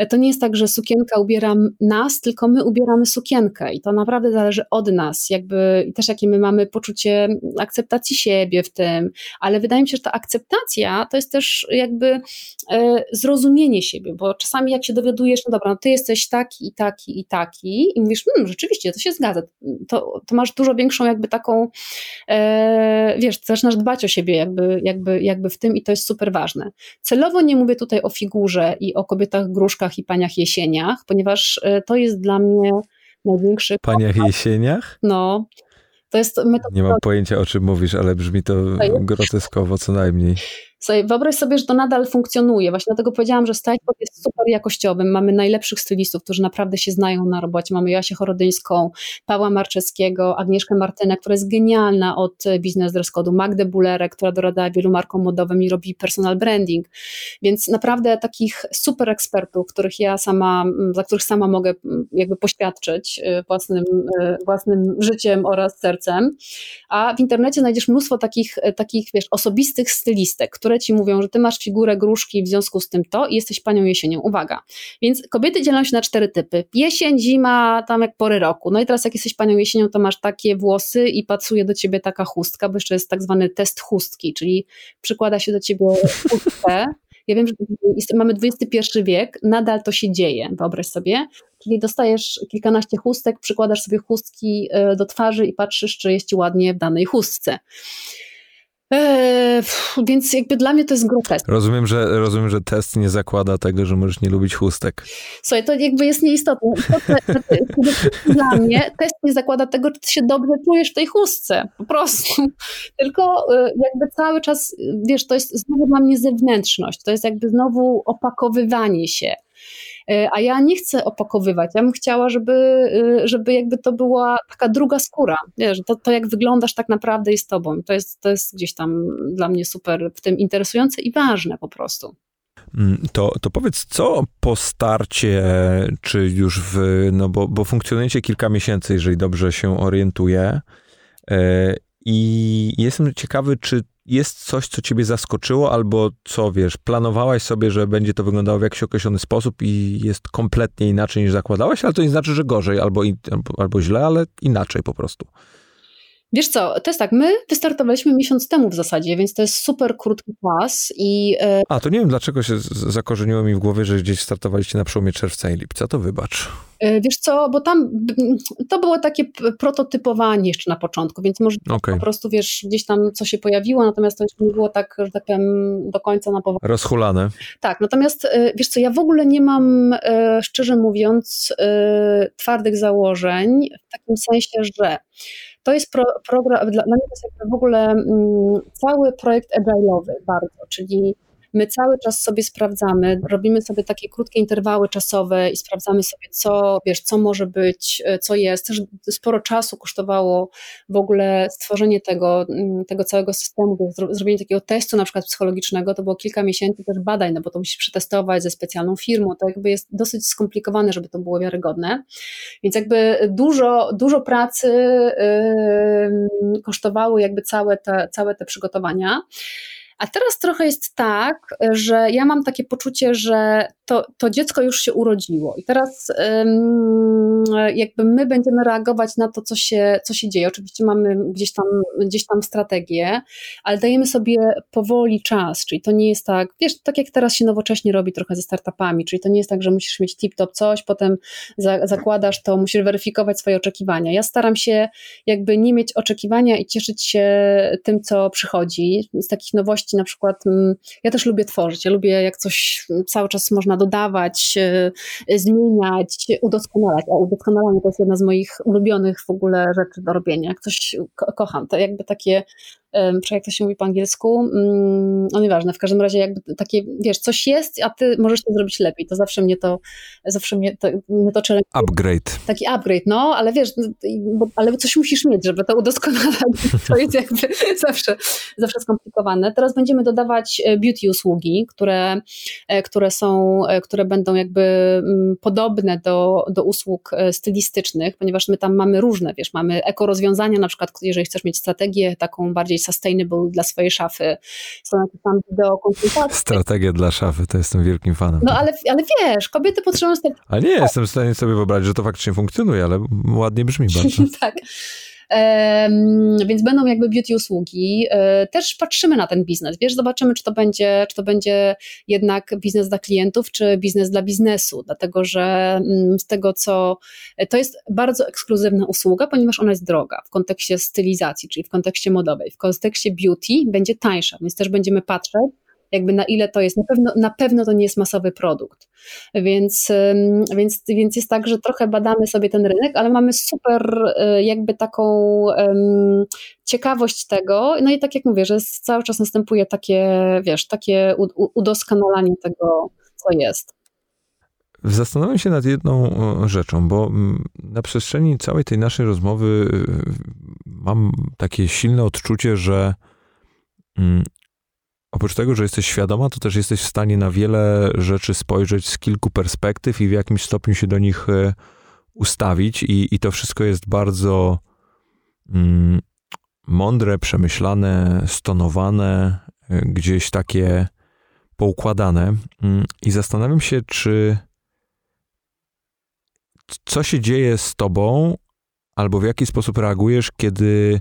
to nie jest tak, że sukienka ubiera nas, tylko my ubieramy sukienkę i to naprawdę zależy od nas, jakby i też jakie my mamy poczucie akceptacji siebie w tym, ale wydaje mi się, że ta akceptacja to jest też jakby e, zrozumienie siebie, bo czasami jak się dowiadujesz, no dobra, no ty jesteś taki i taki i taki i mówisz, hmm, rzeczywiście, to się zgadza, to, to masz dużo większą jakby taką, e, wiesz, zaczynasz dbać o siebie jakby, jakby, jakby w tym i to jest super ważne. Celowo nie mówię tutaj o figurze i o kobietach gruszkach i paniach jesieniach, ponieważ e, to jest dla mnie największy. Paniach jesieniach? No. To jest Nie mam pojęcia o czym mówisz, ale brzmi to groteskowo co najmniej. Słuchaj, wyobraź sobie, że to nadal funkcjonuje. Właśnie dlatego powiedziałam, że Stylespot jest super jakościowym. Mamy najlepszych stylistów, którzy naprawdę się znają na robocie. Mamy Jasię Chorodyńską, Pawła Marczewskiego, Agnieszkę Martynę, która jest genialna od biznes dress code'u, Magdę Bulerę, która doradza wielu markom modowym i robi personal branding. Więc naprawdę takich super ekspertów, których ja sama, za których sama mogę jakby poświadczyć y, własnym, y, własnym życiem oraz sercem. A w internecie znajdziesz mnóstwo takich, takich wiesz, osobistych stylistek, które ci mówią, że ty masz figurę gruszki w związku z tym to i jesteś panią jesienią. Uwaga. Więc kobiety dzielą się na cztery typy. Jesień, zima, tam jak pory roku. No i teraz jak jesteś panią jesienią, to masz takie włosy i pasuje do ciebie taka chustka, bo jeszcze jest tak zwany test chustki, czyli przykłada się do ciebie chustkę. Ja wiem, że mamy XXI wiek, nadal to się dzieje, wyobraź sobie. Czyli dostajesz kilkanaście chustek, przykładasz sobie chustki e, do twarzy i patrzysz, czy jest ci ładnie w danej chustce. Eee, więc jakby dla mnie to jest grotesk. Rozumiem że, rozumiem, że test nie zakłada tego, że możesz nie lubić chustek. Słuchaj, to jakby jest nieistotne. dla mnie test nie zakłada tego, czy ty się dobrze czujesz w tej chustce. Po prostu. Tylko e, jakby cały czas, wiesz, to jest znowu dla mnie zewnętrzność. To jest jakby znowu opakowywanie się. E, a ja nie chcę opakowywać. Ja bym chciała, żeby, e, żeby jakby to była taka druga skóra. To, to jak wyglądasz tak naprawdę jest tobą. To jest, to jest gdzieś tam dla mnie super w tym interesujące i ważne po prostu. Mm, to, to powiedz, co po starcie, czy już w, no bo, bo funkcjonujecie kilka miesięcy, jeżeli dobrze się orientuję, e, i jestem ciekawy, czy jest coś, co ciebie zaskoczyło, albo co wiesz, planowałaś sobie, że będzie to wyglądało w jakiś określony sposób i jest kompletnie inaczej niż zakładałaś, ale to nie znaczy, że gorzej albo, albo, albo źle, ale inaczej po prostu. Wiesz co, to jest tak, my wystartowaliśmy miesiąc temu w zasadzie, więc to jest super krótki czas i... E, A, to nie wiem, dlaczego się zakorzeniło mi w głowie, że gdzieś startowaliście na przełomie czerwca i lipca, to wybacz. E, wiesz co, bo tam to było takie prototypowanie jeszcze na początku, więc może okay. po prostu, wiesz, gdzieś tam co się pojawiło, natomiast to jeszcze nie było tak, że tak powiem, do końca na poważnie. Rozhulane. Tak, natomiast e, wiesz co, ja w ogóle nie mam, szczerze mówiąc, twardych założeń, w takim sensie, że to jest pro, program, dla, mnie to jest w ogóle mm, cały projekt agile'owy bardzo, czyli My cały czas sobie sprawdzamy, robimy sobie takie krótkie interwały czasowe i sprawdzamy sobie, co, wiesz, co może być, e, co jest. Też sporo czasu kosztowało w ogóle stworzenie tego, mm, tego całego systemu, zrobienie takiego testu na przykład psychologicznego, to było kilka miesięcy też badań, no bo to musisz przetestować ze specjalną firmą, to jakby jest dosyć skomplikowane, żeby to było wiarygodne. Więc jakby dużo, dużo pracy yy, kosztowały jakby całe te, całe te przygotowania. A teraz trochę jest tak, że ja mam takie poczucie, że to, to dziecko już się urodziło i teraz jakby my będziemy reagować na to, co się, co się dzieje. Oczywiście mamy gdzieś tam, gdzieś tam strategię, ale dajemy sobie powoli czas, czyli to nie jest tak, wiesz, tak jak teraz się nowocześnie robi trochę ze startupami, czyli to nie jest tak, że musisz mieć tip-top coś, potem za, zakładasz to, musisz weryfikować swoje oczekiwania. Ja staram się jakby nie mieć oczekiwania i cieszyć się tym, co przychodzi. Z takich nowości na przykład, mm, ja też lubię tworzyć, ja lubię jak coś cały czas można dodawać, e, zmieniać, udoskonalać. A udoskonalanie to jest jedna z moich ulubionych w ogóle rzeczy do robienia. Jak coś ko kocham, to jakby takie jak to się mówi po angielsku, mm, no nieważne, w każdym razie jakby takie, wiesz, coś jest, a ty możesz to zrobić lepiej, to zawsze mnie to, zawsze mnie to, mnie to challenge. Upgrade. Taki upgrade, no, ale wiesz, no, bo, ale coś musisz mieć, żeby to udoskonalać, to jest jakby zawsze, zawsze skomplikowane. Teraz będziemy dodawać e, beauty usługi, które, e, które są, e, które będą jakby mm, podobne do, do usług stylistycznych, ponieważ my tam mamy różne, wiesz, mamy eko rozwiązania, na przykład jeżeli chcesz mieć strategię taką bardziej sustainable dla swojej szafy. Są jakieś tam wideokonsultacje. Strategia dla szafy, to jestem wielkim fanem. No ale, ale wiesz, kobiety potrzebują... Ale nie, jestem w stanie sobie wyobrazić, że to faktycznie funkcjonuje, ale ładnie brzmi bardzo. tak więc będą jakby beauty usługi. E, też patrzymy na ten biznes, wiesz, zobaczymy, czy to będzie, czy to będzie jednak biznes dla klientów, czy biznes dla biznesu, dlatego że mm, z tego, co to jest bardzo ekskluzywna usługa, ponieważ ona jest droga w kontekście stylizacji, czyli w kontekście modowej, w kontekście beauty będzie tańsza, więc też będziemy patrzeć, jakby na ile to jest, na pewno, na pewno to nie jest masowy produkt. Więc, więc, więc jest tak, że trochę badamy sobie ten rynek, ale mamy super e, jakby taką um, ciekawość tego, no i tak jak mówię, że cały czas następuje takie, wiesz, takie udoskonalanie tego, co jest. Zastanawiam się nad jedną rzeczą, bo mm, na przestrzeni całej tej naszej rozmowy y, mam takie silne odczucie, że mm, oprócz tego, że jesteś świadoma, to też jesteś w stanie na wiele rzeczy spojrzeć z kilku perspektyw i w jakimś stopniu się do nich y, ustawić, i, i to wszystko jest bardzo mm, mądre, przemyślane, stonowane, y, gdzieś takie poukładane. I zastanawiam się, czy co się dzieje z tobą, albo w jaki sposób reagujesz, kiedy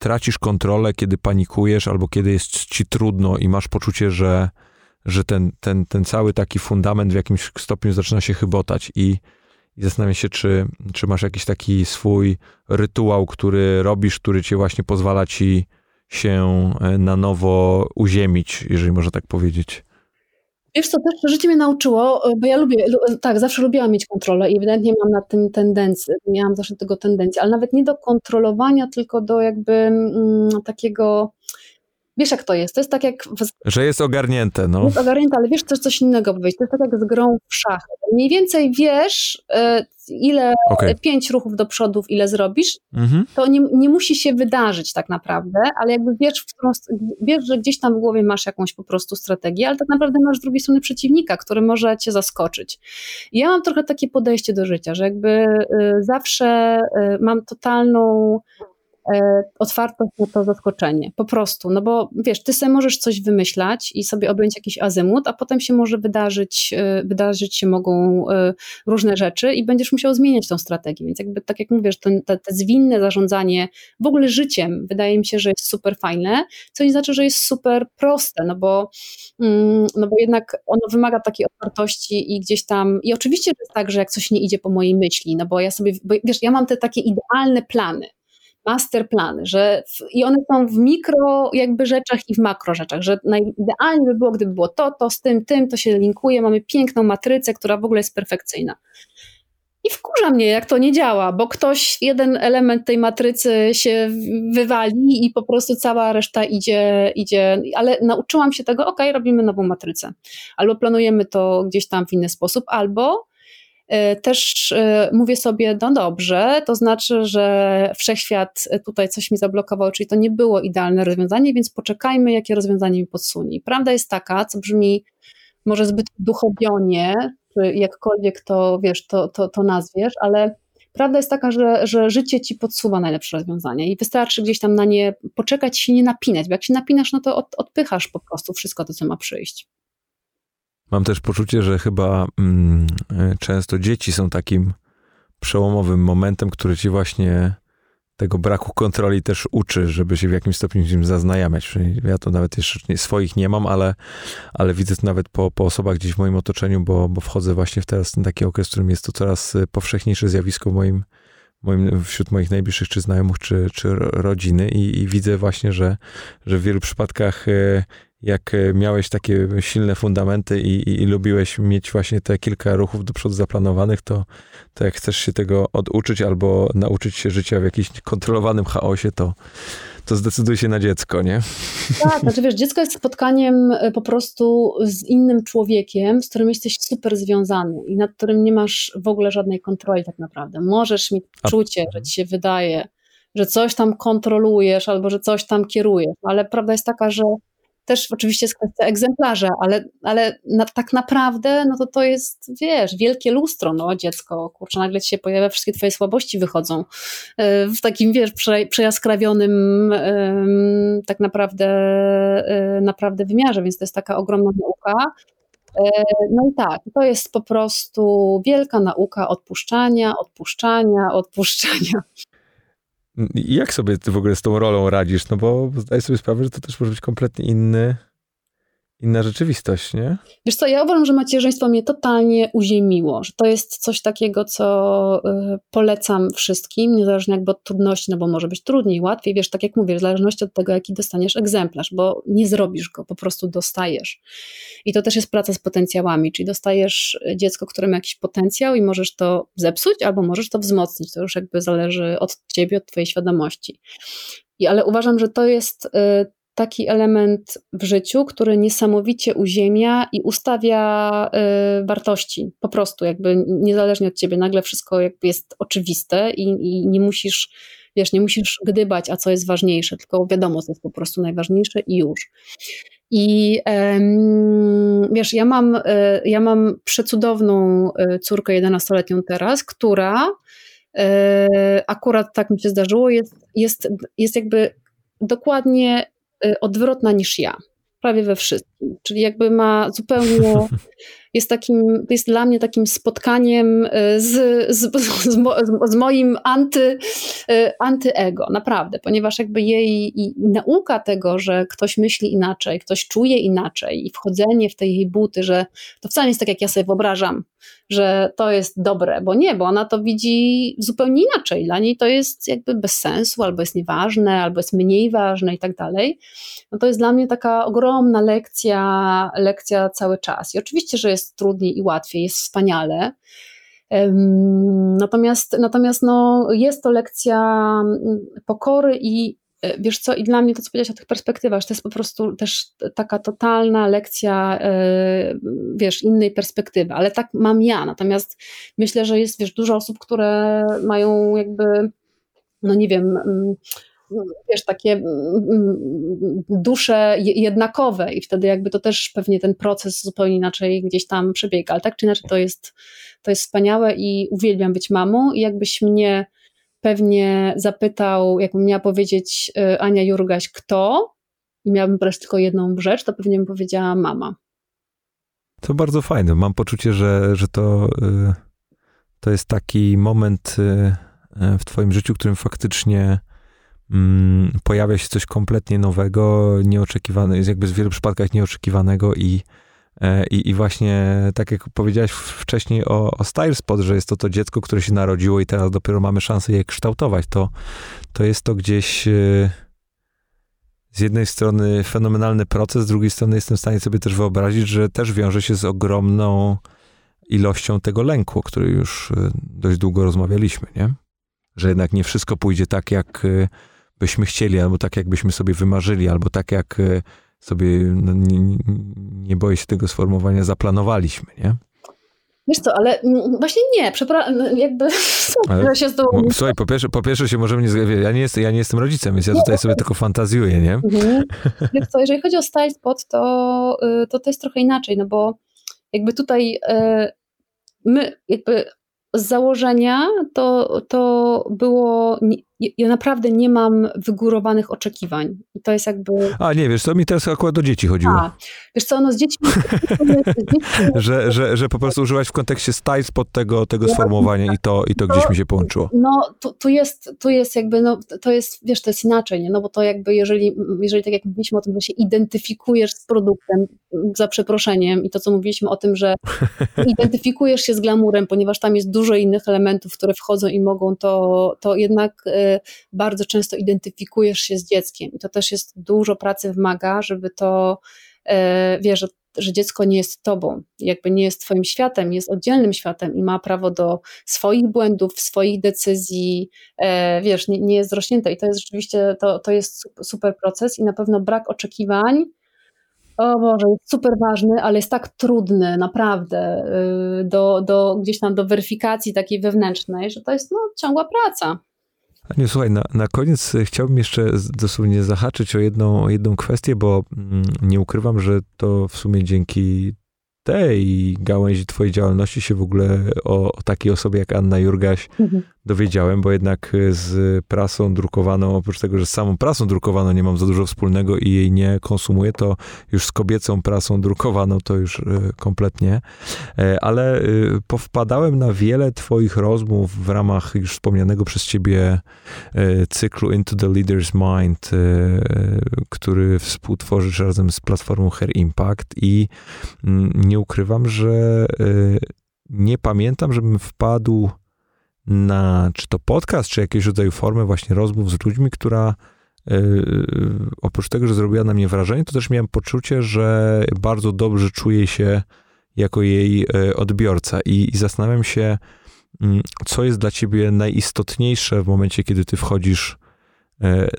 tracisz kontrolę, kiedy panikujesz, albo kiedy jest ci trudno i masz poczucie, że, że ten, ten, ten cały taki fundament w jakimś stopniu zaczyna się chybotać i, i zastanawiam się, czy, czy masz jakiś taki swój rytuał, który robisz, który ci właśnie pozwala ci się e, na nowo uziemić, jeżeli można tak powiedzieć. Wiesz co, też życie mnie nauczyło, e, bo ja lubię, tak, zawsze lubiłam mieć kontrolę i ewidentnie mam na tym tendencję, miałam zawsze tego tendencję, ale nawet nie do kontrolowania, tylko do jakby mm, takiego Wiesz, jak to jest? To jest tak jak. W... Że jest ogarnięte, no. Jest ogarnięte, ale wiesz, coś, coś innego powiedzieć. To jest tak jak z grą w szachy. Mniej więcej wiesz, e, ile okay. pięć ruchów do przodu, ile zrobisz, mhm. to nie, nie musi się wydarzyć tak naprawdę, ale jakby wiesz, w którą, wiesz, że gdzieś tam w głowie masz jakąś po prostu strategię, ale tak naprawdę masz z drugiej strony przeciwnika, który może cię zaskoczyć. I ja mam trochę takie podejście do życia, że jakby y, zawsze y, mam totalną otwartość na to zaskoczenie. Po prostu, no bo wiesz, ty sobie możesz coś wymyślać i sobie objąć jakiś azymut, a potem się może wydarzyć, e, wydarzyć się mogą e, różne rzeczy i będziesz musiał zmieniać tą strategię. Więc jakby tak jak mówisz, to, te, te zwinne zarządzanie w ogóle życiem wydaje mi się, że jest super fajne, co nie znaczy, że jest super proste, no bo, mm, no bo jednak ono wymaga takiej otwartości i gdzieś tam, i oczywiście to jest tak, że jak coś nie idzie po mojej myśli, no bo ja sobie, bo wiesz, ja mam te takie idealne plany, masterplany, że w, i one są w mikro jakby rzeczach i w makro rzeczach, że najidealnie by było, gdyby było to, to z tym, tym, to się linkuje, mamy piękną matrycę, która w ogóle jest perfekcyjna. I wkurza mnie, jak to nie działa, bo ktoś, jeden element tej matrycy się wywali i po prostu cała reszta idzie, idzie. ale nauczyłam się tego, ok, robimy nową matrycę. Albo planujemy to gdzieś tam w inny sposób, albo też e, mówię sobie, no dobrze, to znaczy, że wszechświat tutaj coś mi zablokował, czyli to nie było idealne rozwiązanie, więc poczekajmy, jakie rozwiązanie mi podsunie. Prawda jest taka, co brzmi może zbyt duchowionie, czy jakkolwiek to, wiesz, to, to, to nazwiesz, ale prawda jest taka, że, że życie ci podsuwa najlepsze rozwiązania i wystarczy gdzieś tam na nie poczekać, się nie napinać, bo jak się napinasz, no to od, odpychasz po prostu wszystko to, co ma przyjść. Mam też poczucie, że chyba mm, e, często dzieci są takim przełomowym momentem, który ci właśnie tego braku kontroli też uczy, żeby się w jakimś stopniu z nim zaznajamiać. Ja to nawet jeszcze swoich nie mam, ale, ale widzę to nawet po, po osobach gdzieś w moim otoczeniu, bo, bo wchodzę właśnie w teraz ten taki okres, w którym jest to coraz e, powszechniejsze zjawisko w moim, moim, wśród moich najbliższych, czy znajomych, czy, czy rodziny i, i widzę właśnie, że, że w wielu przypadkach e, jak e, miałeś takie silne fundamenty i, i, i, lubiłeś mieć właśnie te kilka ruchów do przodu zaplanowanych, to, to jak chcesz się tego oduczyć albo nauczyć się życia w jakimś kontrolowanym chaosie, to, to zdecyduj się na dziecko, nie? Tak, znaczy wiesz, dziecko jest spotkaniem e, po prostu z innym człowiekiem, z którym jesteś super związany i nad którym nie masz w ogóle żadnej kontroli tak naprawdę. Możesz mieć czucie, że ci się wydaje, że coś tam kontrolujesz albo że coś tam kierujesz, ale prawda jest taka, że też oczywiście jest kwestia egzemplarza, ale, ale na, tak naprawdę, no to to jest, wiesz, wielkie lustro, no dziecko, kurczę, nagle ci się pojawia, wszystkie twoje słabości wychodzą e, w takim, wiesz, prze, przejaskrawionym tak naprawdę, e, naprawdę wymiarze, więc to jest taka ogromna nauka. E, no i tak, to jest po prostu wielka nauka odpuszczania, odpuszczania, odpuszczania. Jak sobie ty w ogóle z tą rolą radzisz? No bo zdaję sobie sprawę, że to też może być kompletnie inny, inna rzeczywistość, nie? Wiesz co, ja uważam, że macierzyństwo mnie totalnie uziemiło, że to jest coś takiego, co y, polecam wszystkim, niezależnie jakby od trudności, no bo może być trudniej, łatwiej, wiesz, tak jak mówię, w zależności od tego, jaki dostaniesz egzemplarz, bo nie zrobisz go, po prostu dostajesz. I to też jest praca z potencjałami, czyli dostajesz dziecko, które ma jakiś potencjał i możesz to zepsuć, albo możesz to wzmocnić, to już jakby zależy od ciebie, od twojej świadomości. I, ale uważam, że to jest y, taki element w życiu, który niesamowicie uziemia i ustawia y, wartości. Po prostu, jakby niezależnie od ciebie, nagle wszystko jakby jest oczywiste i, i nie musisz, wiesz, nie musisz gdybać, a co jest ważniejsze, tylko wiadomo, co jest po prostu najważniejsze i już. I wiesz, ja mam, y, ja mam przecudowną y, córkę 11-letnią teraz, która y, akurat tak mi się zdarzyło, jest, jest, jest jakby dokładnie odwrotna niż ja, prawie we wszystkim. Czyli jakby ma zupełnie, jest takim, jest dla mnie takim spotkaniem y, z, z, z, z moim anty, y, antyego, naprawdę, ponieważ jakby jej nauka tego, że ktoś myśli inaczej, ktoś czuje inaczej i wchodzenie w te jej buty, że to wcale nie jest tak, jak ja sobie wyobrażam, że to jest dobre, bo nie, bo ona to widzi zupełnie inaczej. Dla niej to jest jakby bez sensu, albo jest nieważne, albo jest mniej ważne i tak dalej. No to jest dla mnie taka ogromna lekcja, lekcja cały czas. I oczywiście, że jest trudniej i łatwiej, jest wspaniale. Natomiast, natomiast no, jest to lekcja pokory i E, wiesz co, i dla mnie to, co powiedziałeś o tych perspektywach, to jest po prostu też taka totalna lekcja, e, wiesz, innej perspektywy, ale tak mam ja, natomiast myślę, że jest, wiesz, dużo osób, które mają jakby, no nie wiem, mm, wiesz, takie mm, mm, dusze jednakowe i wtedy jakby to też pewnie ten proces zupełnie inaczej gdzieś tam przebiega, ale tak czy inaczej to jest, to jest wspaniałe i uwielbiam być mamą i jakbyś mnie pewnie zapytał, jakbym miała powiedzieć y, Ania Jurgaś, kto, i miałabym brać tylko jedną rzecz, to pewnie bym powiedziała mama. To bardzo fajne. Mam poczucie, że, że to, y, to jest taki moment y, w Twoim życiu, którym faktycznie mm, pojawia się coś kompletnie nowego, nieoczekiwane, jest jakby w wielu przypadkach nieoczekiwanego i E, I, I właśnie tak jak powiedziałeś wcześniej o, o Stylespot, że jest to to dziecko, które się narodziło i teraz dopiero mamy szansę je kształtować, to, to jest to gdzieś e, z jednej strony fenomenalny proces, z drugiej strony jestem w stanie sobie też wyobrazić, że też wiąże się z ogromną ilością tego lęku, o którym już e, dość długo rozmawialiśmy, nie? Że jednak nie wszystko pójdzie tak, jak byśmy chcieli, albo tak, jak byśmy sobie wymarzyli, albo tak, jak sobie, no, nie, nie boję się tego sformułowania, zaplanowaliśmy, nie? Wiesz co, ale właśnie nie, przepraszam, no, jakby ale, się z tobą... Słuchaj, po pierwsze, po pierwsze się możemy nie ja nie, jestem, ja nie jestem rodzicem, więc ja tutaj sobie tylko fantazjuję, nie? Mhm. Wiesz co, jeżeli chodzi o style spot, to, y, to to jest trochę inaczej, no bo jakby tutaj y, my jakby z założenia to, to było ja naprawdę nie mam wygórowanych oczekiwań. I to jest jakby... A nie, wiesz co, mi teraz akurat do dzieci chodziło. A, wiesz co, no z dziećmi... że, że, że po prostu użyłaś w kontekście styles pod tego, tego sformułowania i to, i to gdzieś mi się połączyło. No, tu, tu, jest, tu jest jakby, no, to jest, wiesz, to jest inaczej, nie? no bo to jakby, jeżeli, jeżeli tak jak mówiliśmy o tym, że się identyfikujesz z produktem, za przeproszeniem, i to, co mówiliśmy o tym, że identyfikujesz się z glamurem, ponieważ tam jest dużo innych elementów, które wchodzą i mogą to, to jednak bardzo często identyfikujesz się z dzieckiem. I to też jest dużo pracy wymaga, żeby to, e, wiesz, że, dziecko nie jest tobą, jakby nie jest twoim światem, jest oddzielnym światem i ma prawo do swoich błędów, swoich decyzji, e, wiesz, nie, nie jest zrośnięte. I to jest rzeczywiście, to, to jest super proces i na pewno brak oczekiwań, o Boże, jest super ważny, ale jest tak trudny, naprawdę, y, do, do, gdzieś tam do weryfikacji takiej wewnętrznej, że to jest no, ciągła praca. Nie, słuchaj, na, na koniec chciałbym jeszcze dosłownie zahaczyć o jedną, o jedną kwestię, bo mm, nie ukrywam, że to w sumie dzięki tej gałęzi twojej działalności się w ogóle o, o takiej osobie jak Anna Jurgaś mhm. Dowiedziałem, bo jednak z prasą drukowaną, oprócz tego, że z samą prasą drukowaną nie mam za dużo wspólnego i jej nie konsumuję, to już z kobiecą prasą drukowaną to już e, kompletnie. E, ale e, powpadałem na wiele twoich rozmów w ramach już wspomnianego przez ciebie cyklu Into the Leader's Mind, który współtworzysz razem z platformą Hair Impact i mm, nie ukrywam, że nie pamiętam, żebym wpadł na czy to podcast, czy jakiegoś rodzaju formę właśnie rozmów z ludźmi, która yy, oprócz tego, że zrobiła na mnie wrażenie, to też miałem poczucie, że bardzo dobrze czuję się jako jej yy, odbiorca i, i zastanawiam się, yy, co jest dla ciebie najistotniejsze w momencie, kiedy ty wchodzisz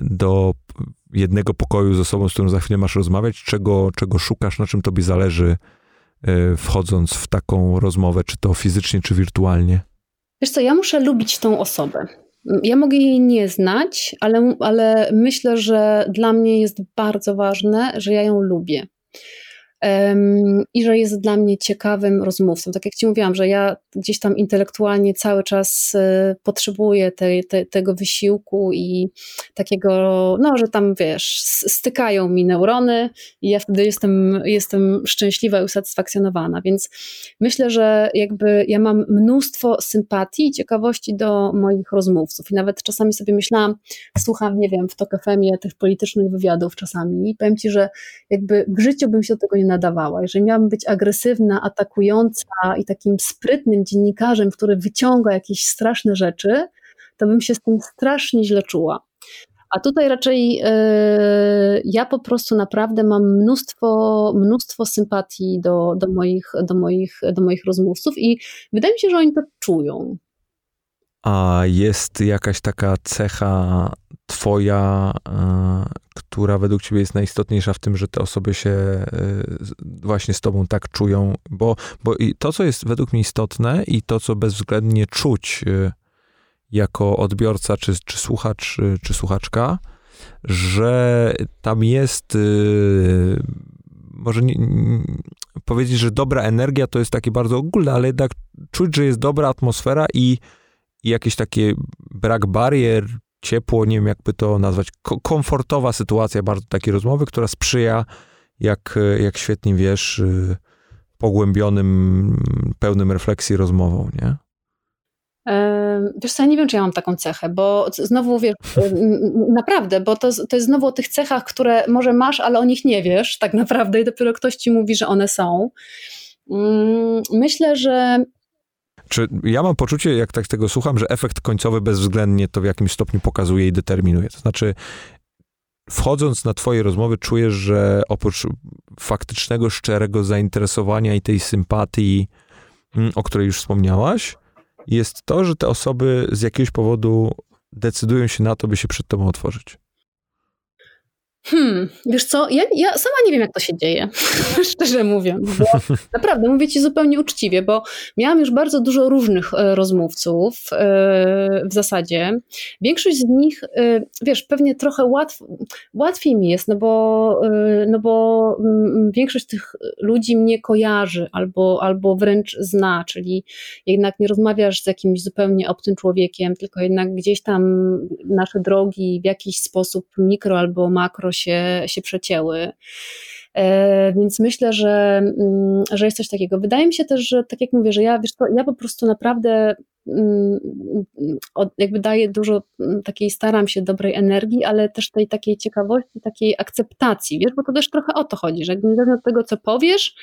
do jednego pokoju z osobą, z którą za chwilę masz rozmawiać, czego, czego szukasz, na czym tobie zależy, wchodząc w taką rozmowę, czy to fizycznie, czy wirtualnie? Wiesz co, ja muszę lubić tą osobę. Ja mogę jej nie znać, ale, ale myślę, że dla mnie jest bardzo ważne, że ja ją lubię i że jest dla mnie ciekawym rozmówcą. Tak jak Ci mówiłam, że ja gdzieś tam intelektualnie cały czas y, potrzebuję te, te, tego wysiłku i takiego, no, że tam wiesz, stykają mi neurony i ja wtedy jestem, jestem szczęśliwa i usatysfakcjonowana. Więc myślę, że jakby ja mam mnóstwo sympatii i ciekawości do moich rozmówców. I nawet czasami sobie myślałam, słucham, nie wiem, w TOK FM tych politycznych wywiadów czasami i powiem Ci, że jakby w życiu bym się do tego nie nadawała. Jeżeli miałabym być agresywna, atakująca i takim sprytnym dziennikarzem, który wyciąga jakieś straszne rzeczy, to bym się z tym strasznie źle czuła. A tutaj raczej yy, ja po prostu naprawdę mam mnóstwo, mnóstwo sympatii do, do, moich, do, moich, do moich rozmówców i wydaje mi się, że oni to czują. A jest jakaś taka cecha twoja, e, która według ciebie jest najistotniejsza w tym, że te osoby się e, właśnie z tobą tak czują? Bo, bo to, co jest według mnie istotne i to, co bezwzględnie czuć e, jako odbiorca, czy, czy słuchacz, czy słuchaczka, że tam jest może nie, powiedzieć, że dobra energia to jest takie bardzo ogólne, ale jednak czuć, że jest dobra atmosfera i i jakieś takie brak barier, ciepło, nie wiem jakby to nazwać, komfortowa sytuacja bardzo takiej rozmowy, która sprzyja, jak, jak świetnie wiesz, y, pogłębionym, pełnym refleksji rozmową, nie? Wiesz co, ja nie wiem, czy ja mam taką cechę, bo znowu wiesz, naprawdę, bo to, to jest znowu o tych cechach, które może masz, ale o nich nie wiesz tak naprawdę i dopiero ktoś ci mówi, że one są. Mm, myślę, że czy ja mam poczucie, jak tak tego słucham, że efekt końcowy bezwzględnie to w jakimś stopniu pokazuje i determinuje. To znaczy, wchodząc na Twoje rozmowy, czujesz, że oprócz faktycznego, szczerego zainteresowania i tej sympatii, mm, o której już wspomniałaś, jest to, że te osoby z jakiegoś powodu decydują się na to, by się przed Tobą otworzyć. Hmm, wiesz co, ja, ja, sama nie wiem, jak to się dzieje, szczerze mówiąc. Naprawdę, mówię ci zupełnie uczciwie, bo miałam już bardzo dużo różnych e, rozmówców e, w zasadzie. Większość z nich, e, wiesz, pewnie trochę łatw, łatwiej mi jest, no bo, no bo mm, większość tych ludzi mnie kojarzy albo, albo wręcz zna, czyli jednak nie rozmawiasz z jakimś zupełnie obcym człowiekiem, tylko jednak gdzieś tam nasze drogi w jakiś sposób mikro albo makro się, się przecięły. E, więc myślę, że, mm, że jest coś takiego. Wydaje mi się też, że tak jak mówię, że ja, wiesz, to ja po prostu naprawdę jakby daję dużo mm, takiej, staram się dobrej energii, ale też tej takiej ciekawości, takiej akceptacji, wiesz, bo to też trochę o to chodzi, że niezależnie od tego, co powiesz,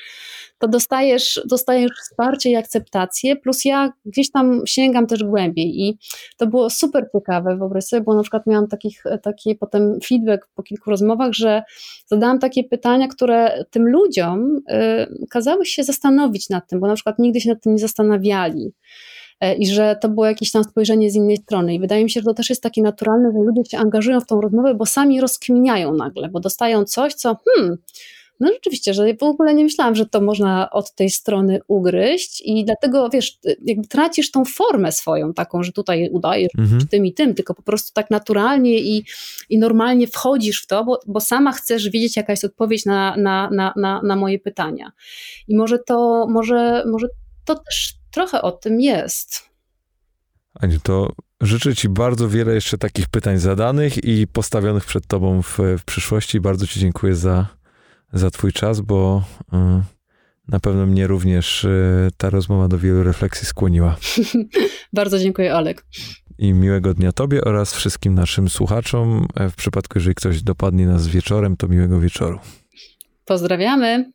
to dostajesz, dostajesz wsparcie i akceptację, plus ja gdzieś tam sięgam też głębiej i to było super ciekawe, wyobraź sobie, bo na przykład miałam takich, taki potem feedback po kilku rozmowach, że zadałam takie pytania, które tym ludziom y, kazały się zastanowić nad tym, bo na przykład nigdy się nad tym nie zastanawiali i że to było jakieś tam spojrzenie z innej strony. I wydaje mi się, że to też jest takie naturalne, że ludzie się angażują w tą rozmowę, bo sami rozkminiają nagle, bo dostają coś, co hmm, no rzeczywiście, że w ogóle nie myślałam, że to można od tej strony ugryźć i dlatego, wiesz, jakby tracisz tą formę swoją taką, że tutaj udajesz mhm. tym i tym, tylko po prostu tak naturalnie i, i normalnie wchodzisz w to, bo, bo sama chcesz wiedzieć, jaka jest odpowiedź na, na, na, na, na moje pytania. I może to, może, może to też trochę o tym jest. Aniu, to życzę Ci bardzo wiele jeszcze takich pytań zadanych i postawionych przed Tobą w, w przyszłości. Bardzo Ci dziękuję za, za Twój czas, bo y, na pewno mnie również y, ta rozmowa do wielu refleksji skłoniła. bardzo dziękuję, Olek. I miłego dnia Tobie oraz wszystkim naszym słuchaczom. W przypadku, jeżeli ktoś dopadnie nas wieczorem, to miłego wieczoru. Pozdrawiamy.